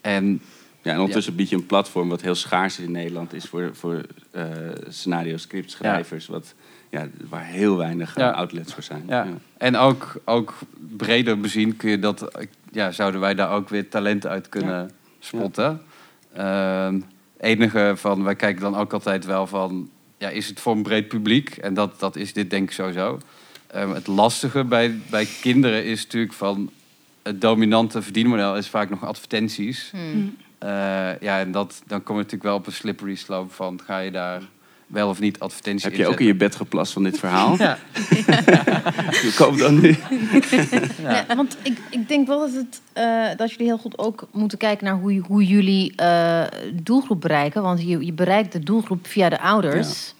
En
Ja, en ondertussen bied je een platform wat heel schaars is in Nederland is voor, voor eh scenario scriptschrijvers. Wat, ja, waar heel weinig eh,
Ja.
outlets voor zijn.
Ja. En ook, ook breder bezien kun je dat, ja, zouden wij daar ook weer talent uit kunnen spotten. Ehm, enige van, wij kijken dan ook altijd wel van, ja, is het voor een breed publiek? En dat, dat is dit denk ik sowieso. Ehm, het lastige bij, bij kinderen is natuurlijk van, het dominante verdienmodel is vaak nog advertenties.
Hmm.
Eh, ja, en dat, dan kom je natuurlijk wel op een slippery slope van, ga je daar wel of niet advertenties
Heb je ook in je bed geplast van dit verhaal?
Ja.
Ik koop dan nu.
Ja, want ik, ik denk wel dat, het, eh, dat jullie heel goed ook moeten kijken naar hoe, hoe jullie eh, doelgroep bereiken. Want je, je bereikt de doelgroep via de ouders.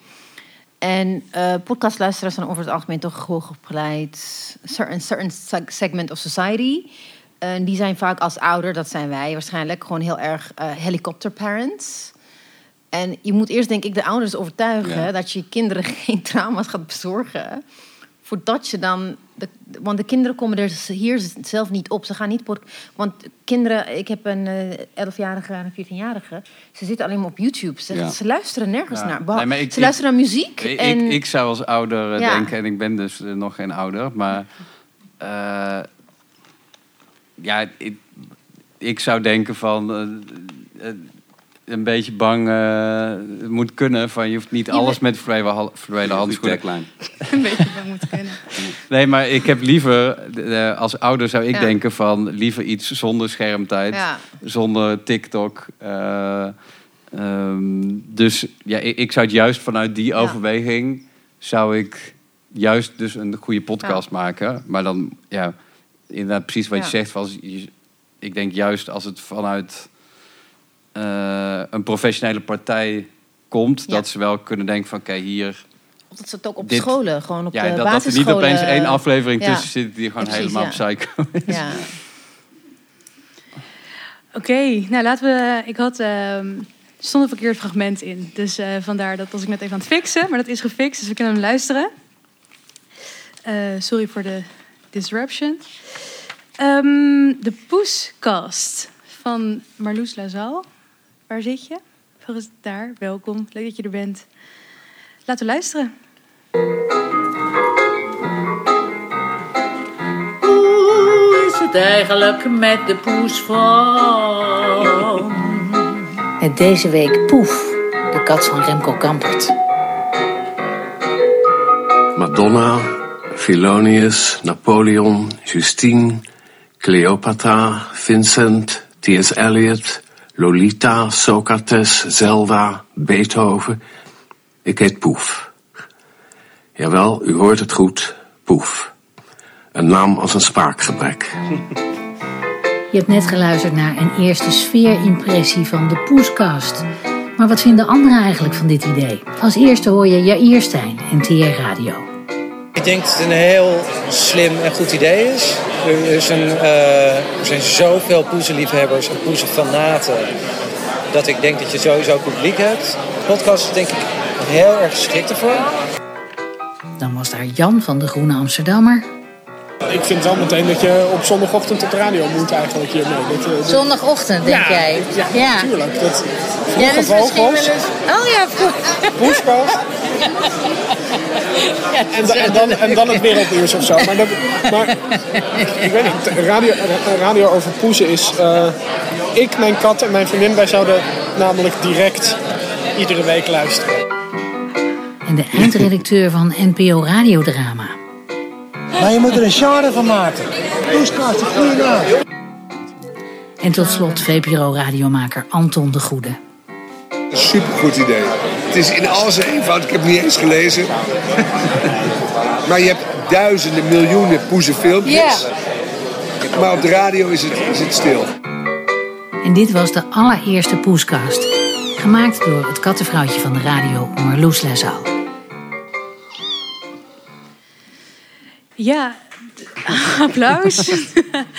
En eh podcastluisteraars zijn over het algemeen toch hoogopgeleid. Certain, certain seg- segment of society. En die zijn vaak als ouder, dat zijn wij waarschijnlijk, gewoon heel erg eh helicopter parents. En je moet eerst, denk ik, de ouders overtuigen
Ja.
dat je je kinderen geen trauma's gaat bezorgen. Voordat je dan. De, want de kinderen komen er hier zelf niet op. Ze gaan niet. Want kinderen, ik heb een eh 11-jarige en een 14-jarige. Ze zitten alleen maar op YouTube. Ze,
Ja.
ze luisteren nergens
Ja.
naar.
Nee, ik-
ze luisteren naar muziek.
Ik,
en,
ik, ik zou als ouder eh, denken, en ik ben dus eh, nog geen ouder, maar eh, ja, ik, zou denken van eh, eh, een beetje bang eh, moet kunnen van je hoeft niet
Je
alles met verdwenen handschoenen.
Een beetje van moet kunnen.
Nee, maar ik heb liever, eh, als ouder zou ik
Ja.
denken van liever iets zonder schermtijd,
Ja.
zonder TikTok. eh, ehm, dus ja, ik, ik zou het juist vanuit die overweging, zou ik juist dus een goede podcast maken. Maar dan, ja, inderdaad precies wat je zegt. Van, je- ik denk juist als het vanuit eh, een professionele partij komt,
Ja.
dat ze wel kunnen denken van, oké, hier...
Of dat ze het ook op
dit-
scholen, gewoon op
ja,
de
dat, dat er niet
basisscholen.
opeens één aflevering
Ja.
tussen zit die gewoon
precies,
helemaal
ja.
psycho is.
Ja.
Oké, nou laten we. Ik had. ehm er stond een verkeerd fragment in. Dus eh, vandaar dat was ik net even aan het fixen. Maar dat is gefixt, dus we kunnen hem luisteren. Eh, sorry voor de disruption. Ehm, de Poescast van Marloes Lazal. Waar zit je? Volgens daar. Welkom. Leuk dat je er bent. Laten we luisteren.
Hoe is het eigenlijk met de poes van? Met deze week Poef, de kat van Remco Kampert.
Madonna, Philonius, Napoleon, Justine, Cleopatra, Vincent, T.S. Eliot, Lolita, Socrates, Zelda, Beethoven. Ik heet Poef. Jawel, u hoort het goed, Poef. Een naam als een spraakgebrek.
Je hebt net geluisterd naar een eerste sfeerimpressie van de Poescast. Maar wat vinden anderen eigenlijk van dit idee? Als eerste hoor je Jair Stijn, NTR Radio.
Ik denk dat het een heel slim en goed idee is. Er, is een, er zijn zoveel poezenliefhebbers en poezenfanaten... dat ik denk dat je sowieso publiek hebt. Podcast is denk ik heel erg geschikt ervoor.
Dan was daar Jan van de Groene Amsterdammer.
Ik vind wel meteen dat je op zondagochtend op de radio moet eigenlijk hiermee. Dat, eh, dat-
Zondagochtend, denk
Ja,
jij?
Ja,
Ja.
natuurlijk. Dat,
Ja, misschien eens... Oh ja, vroeger.
poeskast. En, da- en, dan, en dan het wereldnieuws of zo. Maar, dat, maar ik weet niet, radio, radio over poezen is... eh, ik, mijn kat en mijn vriendin, wij zouden namelijk direct iedere week luisteren.
En de eindredacteur van NPO Radiodrama.
Maar je moet er een genre van maken. Poeskast, een goede naam.
En tot slot VPRO-radiomaker Anton de Goede.
Een supergoed idee. Het is in al zijn eenvoud, ik heb het niet eens gelezen. maar je hebt duizenden, miljoenen poezenfilmpjes. Maar op de radio is het, is het stil.
En dit was de allereerste Poescast. Gemaakt door het kattenvrouwtje van de radio, Marloes Lesal.
Ja, applaus.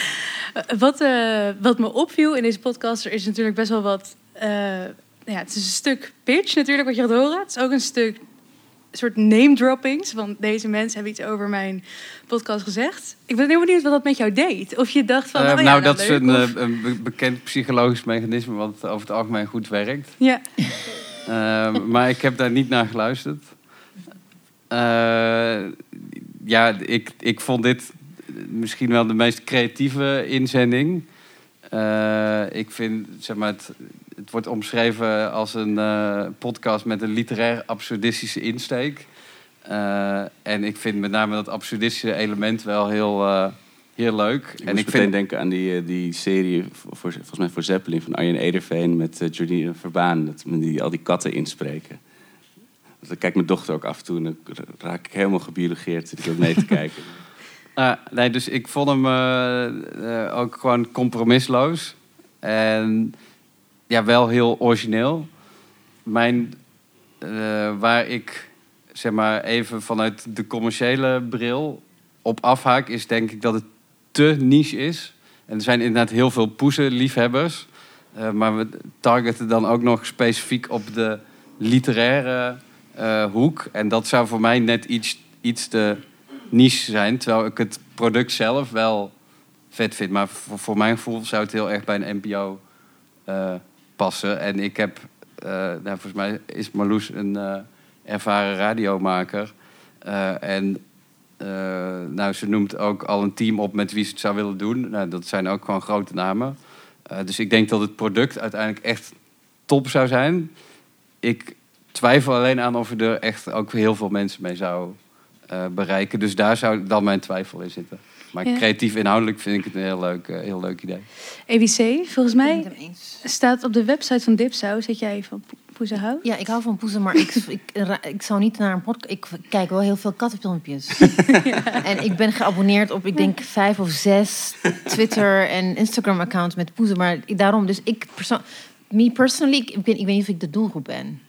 wat, eh, wat me opviel in deze podcast, er is natuurlijk best wel wat. eh, ja, het is een stuk pitch natuurlijk wat je gaat horen. Het is ook een stuk soort name droppings. Want deze mensen hebben iets over mijn podcast gezegd. Ik ben heel benieuwd wat dat met jou deed. Of je dacht van.
Eh,
oh ja,
nou, dat is een,
of-
een be- bekend psychologisch mechanisme wat over het algemeen goed werkt.
Ja.
Maar ik heb daar niet naar geluisterd. Ja, ik, ik vond dit misschien wel de meest creatieve inzending. Eh, ik vind, zeg maar, het, het wordt omschreven als een eh, podcast met een literair absurdistische insteek. Eh, en ik vind met name dat absurdistische element wel heel, heel leuk.
Ik
en ik
meteen
vind
denken aan die, die serie, voor, volgens mij voor Zeppelin, van Arjen Ederveen met Jordine Verbaan. Dat men die, al die katten inspreken. Dan kijkt mijn dochter ook af en toe en dan raak ik helemaal gebiologeerd. Zit ik ook mee te kijken.
Ah, nee, dus ik vond hem eh, eh, ook gewoon compromisloos. En ja, wel heel origineel. Mijn, eh, waar ik zeg maar even vanuit de commerciële bril op afhaak, is denk ik dat het te niche is. En er zijn inderdaad heel veel poezenliefhebbers. Maar we targeten dan ook nog specifiek op de literaire eh, hoek. En dat zou voor mij net iets, iets te niche zijn. Terwijl ik het product zelf wel vet vind. Maar voor, mijn gevoel zou het heel erg bij een NPO eh, passen. En ik heb, eh, nou, volgens mij is Marloes een ervaren radiomaker. En nou, ze noemt ook al een team op met wie ze het zou willen doen. Nou, dat zijn ook gewoon grote namen. Dus ik denk dat het product uiteindelijk echt top zou zijn. Ik twijfel alleen aan of er echt ook heel veel mensen mee zou eh, bereiken. Dus daar zou dan mijn twijfel in zitten. Maar
Ja.
creatief inhoudelijk vind ik het een heel leuk, eh, heel leuk idee.
EBC, volgens mij staat op de website van Dipsau, zit jij van po- poezenhout?
Ja, ik hou van poezen, maar ik, ik, ik zou niet naar een podcast... Ik kijk wel heel veel kattenfilmpjes. En ik ben geabonneerd op, ik denk, vijf of zes Twitter- en Instagram-accounts met poezen. Maar ik- daarom, dus ik... perso- me personally, ik, ik, weet, ik weet niet of ik de doelgroep ben.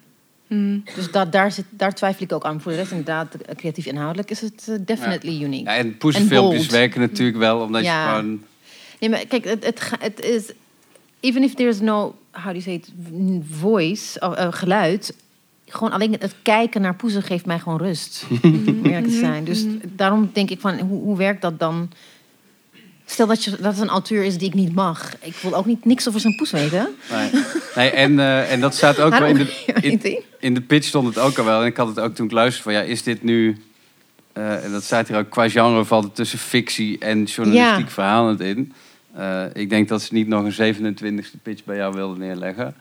Hmm.
Dus dat, daar, zit, daar twijfel ik ook aan. Voor de rest, inderdaad, creatief inhoudelijk is het eh, definitely unique.
Ja, en poezenfilmpjes
bold.
werken natuurlijk wel, omdat
Ja.
je gewoon...
Nee, maar kijk, het, het, is... Even if there's no, how do you say it, voice, of, eh, geluid... Gewoon alleen het kijken naar poezen geeft mij gewoon rust. om eerlijk te zijn. Dus daarom denk ik van, hoe, hoe werkt dat dan? Stel dat, je, dat het een auteur is die ik niet mag. Ik wil ook niet niks over zijn poes weten.
Nee, nee en, eh, en dat staat ook wel in de, in, in de pitch stond het ook al wel. En ik had het ook toen ik luisterde van, ja, is dit nu... eh, en dat staat hier ook, qua genre valt het tussen fictie en journalistiek
Ja.
verhalend in. Eh, ik denk dat ze niet nog een 27e pitch bij jou wilden neerleggen.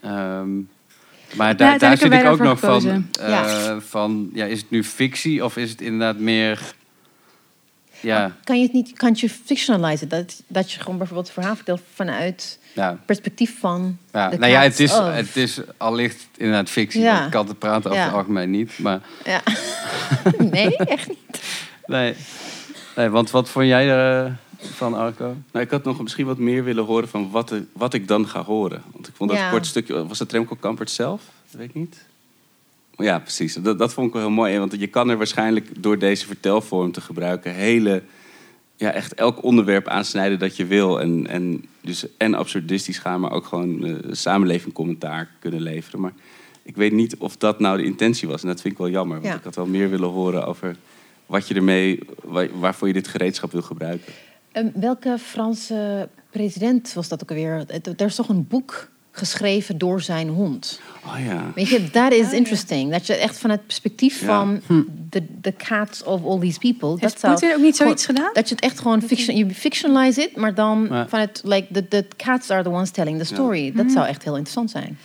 Ehm, maar daar,
Ja,
daar zit ik ook nog van, van ja, is het nu fictie of is het inderdaad meer... Ja,
Kan je het niet, kan je fictionalizen? Dat, dat je gewoon bijvoorbeeld het verhaal vertelt vanuit
ja.
perspectief van
Ja,
de
nou ja, het is,
of.
het is allicht inderdaad fictie.
Ja.
want Katten praten over
Ja.
het algemeen niet. Maar
Ja. nee, echt niet.
nee. nee, want wat vond jij er eh, van Arco?
Nou, ik had nog misschien wat meer willen horen van wat, wat ik dan ga horen. Want ik vond dat
Ja.
kort stukje... Was het Remco Kampert zelf? Dat weet ik niet. Ja, precies. Dat, dat vond ik wel heel mooi. Want je kan er waarschijnlijk door deze vertelvorm te gebruiken... hele, ja, echt elk onderwerp aansnijden dat je wil. En, en, dus, en absurdistisch gaan, maar ook gewoon eh samenleving commentaar kunnen leveren. Maar ik weet niet of dat nou de intentie was. En dat vind ik wel jammer. Want
Ja.
ik had wel meer willen horen over wat je ermee... wa- waarvoor je dit gereedschap wil gebruiken.
Ehm, welke Franse president was dat ook alweer? Het- Er is toch een boek geschreven door zijn hond.
Oh ja.
Weet je, that is interesting. Dat je echt van het perspectief
Ja.
van the, the cats of all these people...
Heeft
dat zou
Poetin ook niet
gewoon-
zoiets gedaan?
Dat je het echt gewoon fiction, je fictionalize it, maar dan
Ja.
van het like the, the cats are the ones telling the story. Dat
Mhm.
zou echt heel interessant zijn.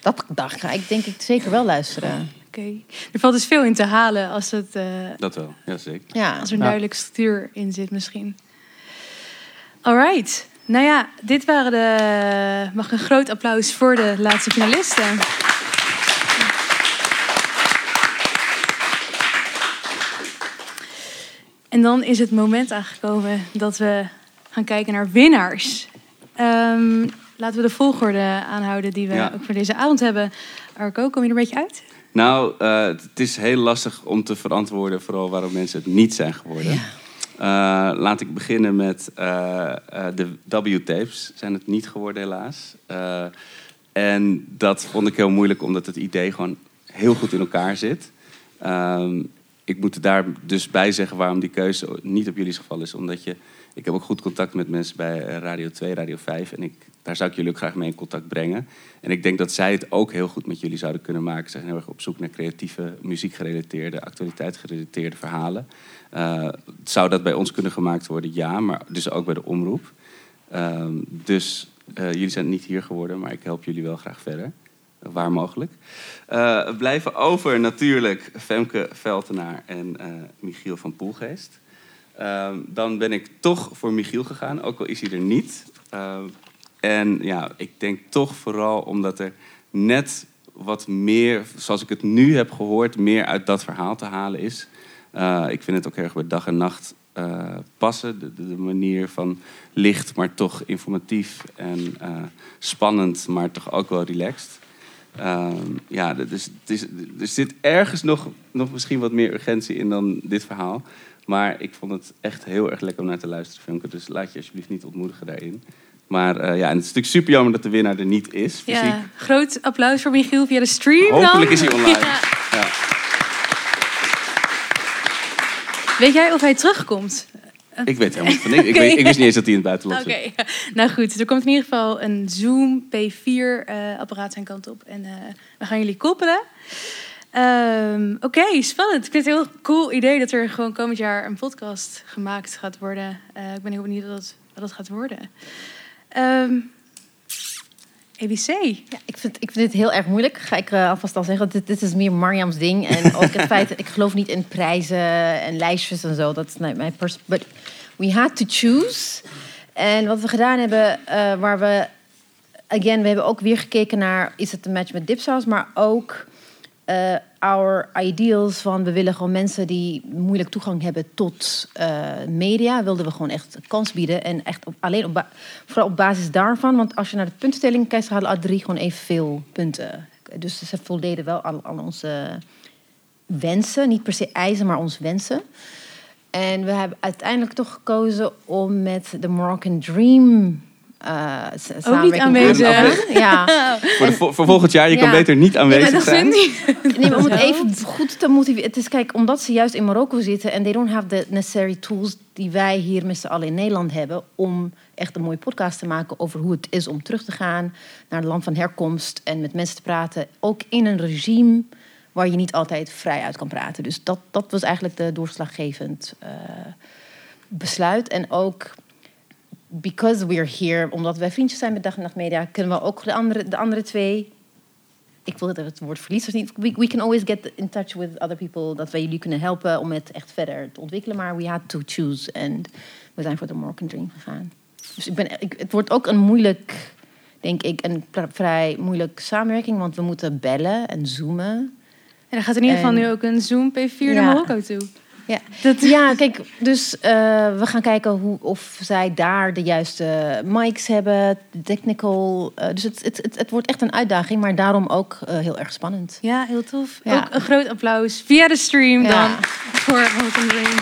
Dat, daar ga ik denk ik zeker wel luisteren.
Oké. Er valt dus veel in te halen als, het, eh,
Dat wel, ja zeker.
Ja.
als er een
Ja.
duidelijke structuur in zit misschien. Alright. Nou ja, dit waren de. Mag een groot applaus voor de laatste finalisten? En dan is het moment aangekomen dat we gaan kijken naar winnaars. Ehm, laten we de volgorde aanhouden die we
Ja.
ook voor deze avond hebben. Arco, kom je er een beetje uit?
Nou, eh, het is heel lastig om te verantwoorden, vooral waarom mensen het niet zijn geworden. Eh, laat ik beginnen met eh, eh, de W-tapes. Zijn het niet geworden, helaas. Eh, en dat vond ik heel moeilijk, omdat het idee gewoon heel goed in elkaar zit. Ehm, ik moet daar dus bij zeggen waarom die keuze niet op jullie geval is. Omdat je, ik heb ook goed contact met mensen bij eh, Radio 2, Radio 5. En ik, daar zou ik jullie ook graag mee in contact brengen. En ik denk dat zij het ook heel goed met jullie zouden kunnen maken. Ze zijn heel erg op zoek naar creatieve, muziekgerelateerde, actualiteitsgerelateerde verhalen. Eh, zou dat bij ons kunnen gemaakt worden? Ja, maar dus ook bij de omroep. Ehm, dus eh, jullie zijn niet hier geworden, maar ik help jullie wel graag verder. Waar mogelijk. Blijven over natuurlijk Femke Veltenaar en Michiel van Poelgeest. Ehm, dan ben ik toch voor Michiel gegaan, ook al is hij er niet. Ehm, en ja, ik denk toch vooral omdat er net wat meer, zoals ik het nu heb gehoord, meer uit dat verhaal te halen is. Eh, ik vind het ook erg bij dag en nacht eh, passen. De, manier van licht, maar toch informatief en eh, spannend, maar toch ook wel relaxed. Ehm, ja, dus, er zit ergens nog, nog misschien wat meer urgentie in dan dit verhaal. Maar ik vond het echt heel erg lekker om naar te luisteren, Femke. Dus laat je alsjeblieft niet ontmoedigen daarin. Maar eh, ja, en het is natuurlijk super jammer dat de winnaar er niet is. Fysiek.
Ja, groot applaus voor Michiel via de stream. dan.
Hopelijk is hij online.
Ja.
Ja.
Weet jij of hij terugkomt?
Ik weet helemaal niet van niks. Ik,
Oké.
wist niet eens dat hij in het buitenland
Oké,
zit.
nou goed. Er komt in ieder geval een Zoom P4-apparaat zijn kant op. En eh, we gaan jullie koppelen. Ehm, Oké, spannend. Ik vind het een heel cool idee dat er gewoon komend jaar een podcast gemaakt gaat worden. Eh, ik ben heel benieuwd wat dat, wat dat gaat worden. Ehm ABC.
Ja, ik, vind, ik vind dit heel erg moeilijk. Ga ik eh, alvast al zeggen. Dit, dit is meer Mariam's ding. En ook het feit ik geloof niet in prijzen en lijstjes en zo. Dat is niet mijn pers. But we had to choose. En wat we gedaan hebben, eh, waar we... Again, we hebben ook weer gekeken naar... Is het een match met Dipsaus? Maar ook eh our ideals van... We willen gewoon mensen die moeilijk toegang hebben tot eh, media... wilden we gewoon echt kans bieden. En echt alleen op, vooral op basis daarvan. Want als je naar de puntentelling kijkt... ze hadden alle drie gewoon evenveel punten. Dus ze voldeden wel al, al onze wensen. Niet per se eisen, maar onze wensen. En we hebben uiteindelijk toch gekozen om met de Moroccan Dream... eh,
Ook niet aanwezig.
Ja.
Voor, de, voor volgend jaar, je kan beter niet aanwezig
dat
zijn.
Nee, maar om het even goed te motiveren. Het is kijk, omdat ze juist in Marokko zitten en they don't have the necessary tools die wij hier met z'n allen in Nederland hebben om echt een mooie podcast te maken over hoe het is om terug te gaan naar het land van herkomst en met mensen te praten. Ook in een regime waar je niet altijd vrij uit kan praten. Dus dat, dat was eigenlijk de doorslaggevend eh, besluit. En ook because we're here, omdat wij vriendjes zijn met Dag en Nacht Media, kunnen we ook de andere, de andere twee ik wil het woord verlies niet. We, we can always get in touch with other people. Dat wij jullie kunnen helpen om het echt verder te ontwikkelen. Maar we had to choose. En we zijn voor de Moroccan Dream gegaan. Dus ik ben, ik, het wordt ook een moeilijk, denk ik, een vrij moeilijk samenwerking. Want we moeten bellen en zoomen.
En er gaat in ieder geval
En-
nu ook een Zoom P4 naar
Ja.
Marokko toe.
Ja, ja kijk, dus eh, we gaan kijken hoe, of zij daar de juiste mics hebben, de technical. eh, dus het, het, het, het wordt echt een uitdaging, maar daarom ook eh, heel erg spannend.
Ja, heel tof.
Ja.
Ook een groot applaus via de stream
Ja.
dan voor Moroccan Dream.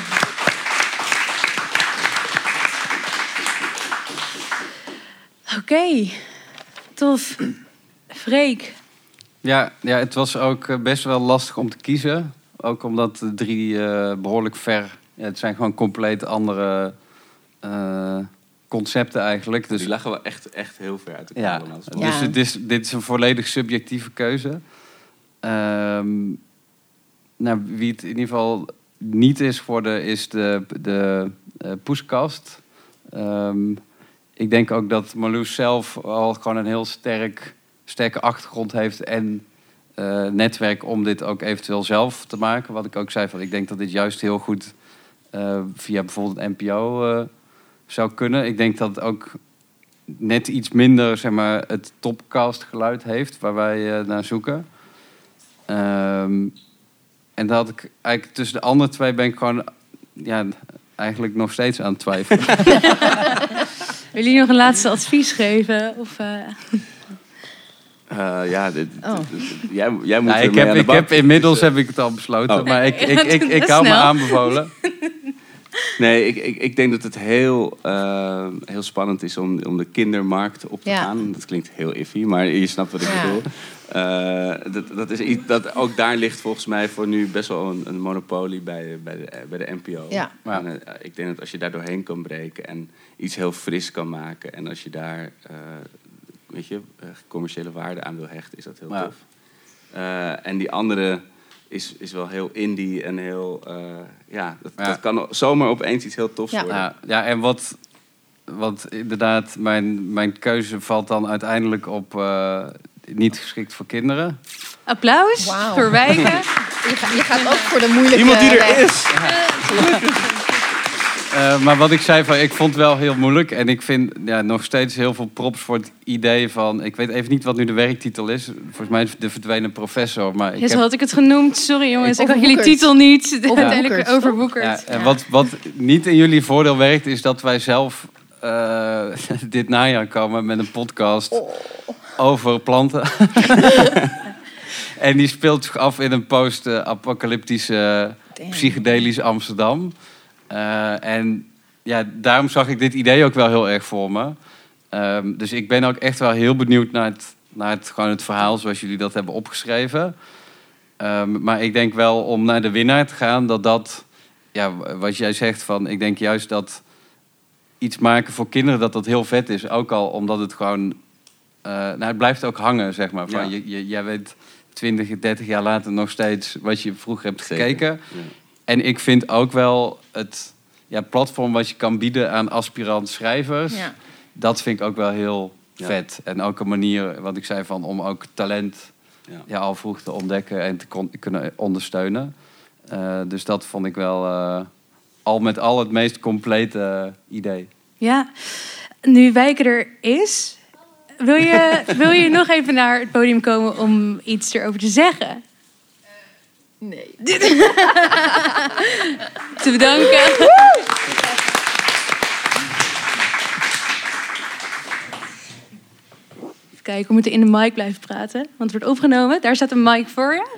Oké, tof. Freek.
Ja, ja, het was ook best wel lastig om te kiezen. Ook omdat de drie eh, behoorlijk ver... Ja, het zijn gewoon compleet andere eh, concepten eigenlijk. Dus,
Die lagen wel echt, echt heel ver uit elkaar
ja, dus
Ja.
het is, dit is een volledig subjectieve keuze. Ehm, nou, wie het in ieder geval niet is geworden, is de, de eh, poeskast. Ehm, ik denk ook dat Marloes zelf al gewoon een heel sterk, sterke achtergrond heeft en eh, netwerk om dit ook eventueel zelf te maken. Wat ik ook zei, van, ik denk dat dit juist heel goed eh, via bijvoorbeeld NPO eh, zou kunnen. Ik denk dat het ook net iets minder zeg maar, het topcast geluid heeft waar wij naar zoeken. Ehm, en dat had ik eigenlijk tussen de andere twee ben ik gewoon ja, eigenlijk nog steeds aan het twijfelen.
Willen jullie nog een laatste advies geven? Of, eh,
ja, dit,
Oh.
dit- jij, jij moet
Nou, ik, heb,
aan de
ik
bak.
heb, inmiddels heb ik het al besloten,
Oh.
maar ik, ik, ik, ik, hou me aanbevolen.
Nee, ik, ik, ik denk dat het heel, eh, heel spannend is om, om de kindermarkt op te
Ja.
gaan. Dat klinkt heel iffy, maar je snapt wat ik
Ja.
bedoel. Eh, dat, dat is iets, dat, ook daar ligt volgens mij voor nu best wel een, een monopolie bij, bij, de, bij de NPO.
Ja.
Eh, ik denk dat als je daar doorheen kan breken en iets heel fris kan maken... en als je daar eh, weet je, eh, commerciële waarde aan wil hechten, is dat heel
Ja.
tof. Eh, en die andere is, is wel heel indie en heel... eh, ja, dat,
Ja.
dat kan zomaar opeens iets heel tofs worden.
Ja, ja en wat, wat inderdaad, mijn, mijn keuze valt dan uiteindelijk op eh, niet geschikt voor kinderen.
applaus
Wauw.
voor Wijken.
Je, gaat, je gaat ook voor de moeilijke
Iemand die er
weg.
is!
Eh, maar wat ik zei, van, ik vond het wel heel moeilijk. En ik vind ja, nog steeds heel veel props voor het idee van... Ik weet even niet wat nu de werktitel is. Volgens mij is het de verdwenen professor. Maar ik
Ja, zo
heb-
had ik het genoemd. Sorry jongens, ik had jullie titel niet. Uiteindelijk
overwoekerd.
Ja, en wat, wat niet in jullie voordeel werkt, is dat wij zelf eh, dit najaar komen met een podcast over planten. en die speelt zich af in een post-apocalyptische psychedelisch Amsterdam. Eh, en ja, daarom zag ik dit idee ook wel heel erg voor me. Ehm, dus ik ben ook echt wel heel benieuwd naar het, naar het, gewoon het verhaal zoals jullie dat hebben opgeschreven. Ehm, maar ik denk wel om naar de winnaar te gaan, dat dat, ja, wat jij zegt, van, ik denk juist dat iets maken voor kinderen, dat dat heel vet is. Ook al omdat het gewoon, eh, nou, het blijft ook hangen, zeg maar. Van,
Ja.
je, je, jij weet 20, 30 jaar later nog steeds wat je vroeger hebt gekeken.
ja.
En ik vind ook wel het ja, platform wat je kan bieden aan aspirant schrijvers,
Ja.
dat vind ik ook wel heel
Ja.
vet. En ook een manier, wat ik zei, van om ook talent
Ja.
ja. al vroeg te ontdekken en te kunnen ondersteunen. Eh, dus dat vond ik wel eh, al met al het meest complete idee.
Ja, nu Wijken er is, wil je, wil je nog even naar het podium komen om iets erover te zeggen?
Nee.
te bedanken. Even kijken, we moeten in de mic blijven praten, want het wordt opgenomen. Daar staat een mic voor je.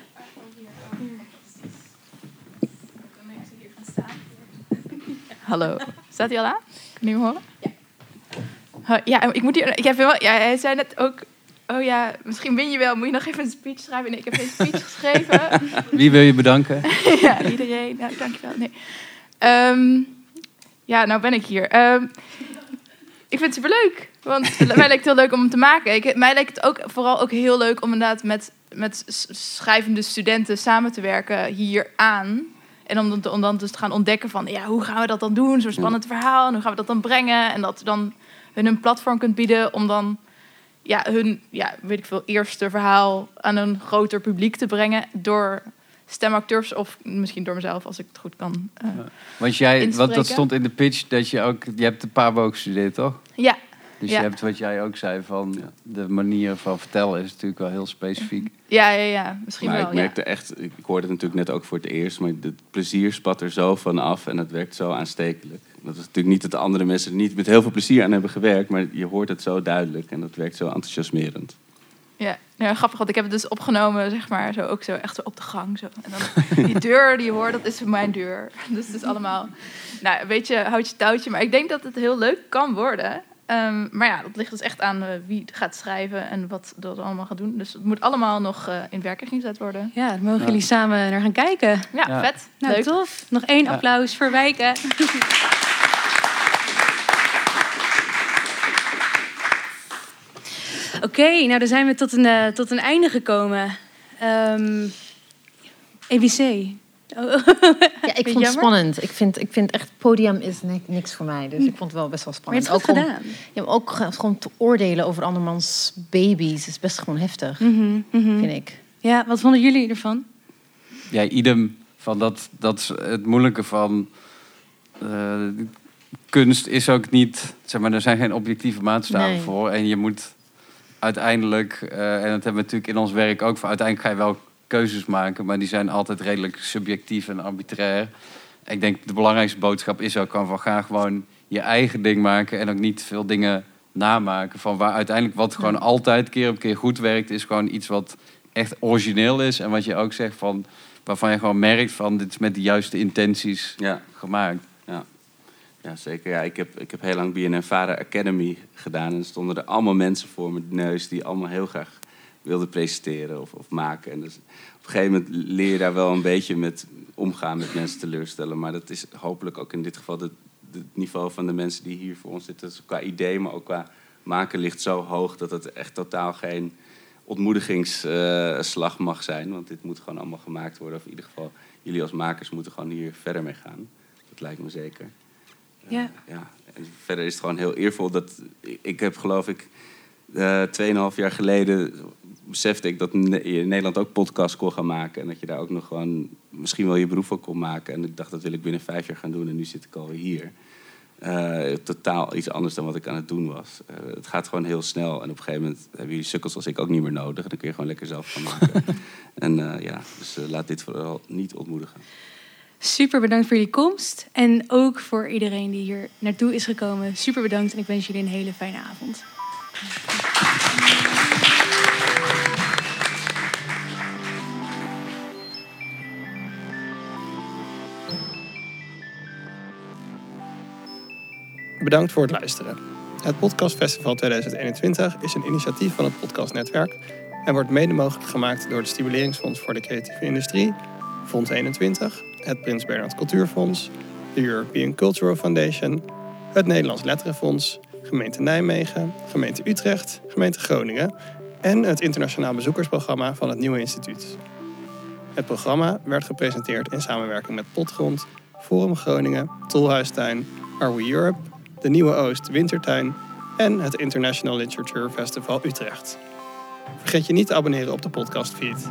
Hallo. Staat hij al aan? Kan je me horen? Ja. Ja, ik moet hier. Ik heb wel. Ja, hij zei net ook. Oh ja, misschien win je wel. Moet je nog even een speech schrijven? Nee, ik heb geen speech geschreven.
Wie wil je bedanken?
ja, iedereen. Nou, dankjewel. Nee. Ehm, ja, nou ben ik hier. Ehm, ik vind het superleuk. Want mij lijkt het heel leuk om hem te maken. Ik, mij lijkt het ook vooral ook heel leuk om inderdaad met, met schrijvende studenten samen te werken hier aan. En om, dan- om dan dus te gaan ontdekken van, ja, hoe gaan we dat dan doen? Zo'n spannend verhaal. En hoe gaan we dat dan brengen? En dat je dan hun een platform kunt bieden om dan ja, hun, ja, weet ik veel, eerste verhaal aan een groter publiek te brengen door stemacteurs of misschien door mezelf als ik het goed kan. eh,
Want jij, wat dat stond in de pitch, dat je ook, je hebt een paar ook gestudeerd, toch?
Ja.
Dus
ja.
je hebt wat jij ook zei van de manier van vertellen is natuurlijk wel heel specifiek.
ja, ja, ja, misschien
Maar
wel.
ik merkte echt, ik hoorde het natuurlijk net ook voor het eerst, maar het plezier spat er zo van af en het werkt zo aanstekelijk. Dat is natuurlijk niet dat de andere mensen er niet met heel veel plezier aan hebben gewerkt, maar je hoort het zo duidelijk en dat werkt zo enthousiasmerend.
Ja. ja, grappig, want ik heb het dus opgenomen, zeg maar, zo ook zo echt zo op de gang. Zo. En dan die deur die je hoort, dat is mijn deur. Dus het is allemaal, nou, een beetje houtje touwtje. Maar ik denk dat het heel leuk kan worden. Ehm, maar ja, dat ligt dus echt aan eh, wie gaat schrijven en wat dat allemaal gaat doen. Dus het moet allemaal nog eh, in werking gezet worden.
Ja, daar mogen
Ja.
jullie samen naar gaan kijken.
Ja,
Ja.
vet.
Nou,
leuk.
tof. Nog één
Ja.
applaus voor Wijken. Oké, nou dan zijn we tot een, eh, tot een einde gekomen. Ehm EBC. Oh.
Ja, ik vond het spannend. Ik vind, ik vind echt, podium is ni- niks voor mij. Dus ik vond het wel best wel
Maar je
spannend.
hebt het
ook om,
gedaan.
ja, maar ook ge- gewoon te oordelen over andermans baby's is best gewoon heftig,
Mhm, mhm.
vind ik.
Ja, wat vonden jullie ervan?
Ja, idem. Van dat, dat is het moeilijke van eh, kunst is ook niet, zeg maar, er zijn geen objectieve maatstaven
Nee.
voor. En je moet uiteindelijk, eh, en dat hebben we natuurlijk in ons werk ook, uiteindelijk ga je wel keuzes maken, maar die zijn altijd redelijk subjectief en arbitrair. Ik denk de belangrijkste boodschap is ook van ga gewoon je eigen ding maken en ook niet veel dingen namaken. Van waar uiteindelijk wat gewoon altijd keer op keer goed werkt, is gewoon iets wat echt origineel is. En wat je ook zegt van waarvan je gewoon merkt van dit is met de juiste intenties gemaakt.
Ja. Zeker. Ja, ik, heb, ik heb heel lang BNN Vara Academy gedaan. En stonden er allemaal mensen voor mijn neus die allemaal heel graag wilden presenteren of, of maken. En dus op een gegeven moment leer je daar wel een beetje met omgaan met mensen teleurstellen. Maar dat is hopelijk ook in dit geval het niveau van de mensen die hier voor ons zitten. Qua idee, maar ook qua maken ligt zo hoog dat het echt totaal geen ontmoedigingsslag mag zijn. Want dit moet gewoon allemaal gemaakt worden. Of in ieder geval, jullie als makers moeten gewoon hier verder mee gaan. Dat lijkt me zeker.
Ja.
Ja, en verder is het gewoon heel eervol dat ik- ik heb geloof ik eh 2,5 jaar geleden besefte ik dat je in Nederland ook podcasts kon gaan maken en dat je daar ook nog gewoon misschien wel je beroep van kon maken. En ik dacht dat wil ik binnen vijf jaar gaan doen en nu zit ik alweer hier. Eh, totaal iets anders dan wat ik aan het doen was. Eh, het gaat gewoon heel snel en op een gegeven moment hebben jullie sukkels als ik ook niet meer nodig. En dan kun je gewoon lekker zelf gaan maken. en eh, ja, dus laat dit vooral niet ontmoedigen.
Super bedankt voor jullie komst. En ook voor iedereen die hier naartoe is gekomen. Super bedankt en ik wens jullie een hele fijne avond.
Bedankt voor het luisteren. Het Podcast Festival 2021 is een initiatief van het Podcastnetwerk en wordt mede mogelijk gemaakt door het Stimuleringsfonds voor de Creatieve Industrie, Fonds 21, het Prins Bernhard Cultuurfonds, de European Cultural Foundation, het Nederlands Letterenfonds, gemeente Nijmegen, gemeente Utrecht, gemeente Groningen en het internationaal bezoekersprogramma van het Nieuwe Instituut. Het programma werd gepresenteerd in samenwerking met Potgrond, Forum Groningen, Tolhuistuin, Are We Europe, de Nieuwe Oost Wintertuin en het International Literature Festival Utrecht. Vergeet je niet te abonneren op de podcastfeed.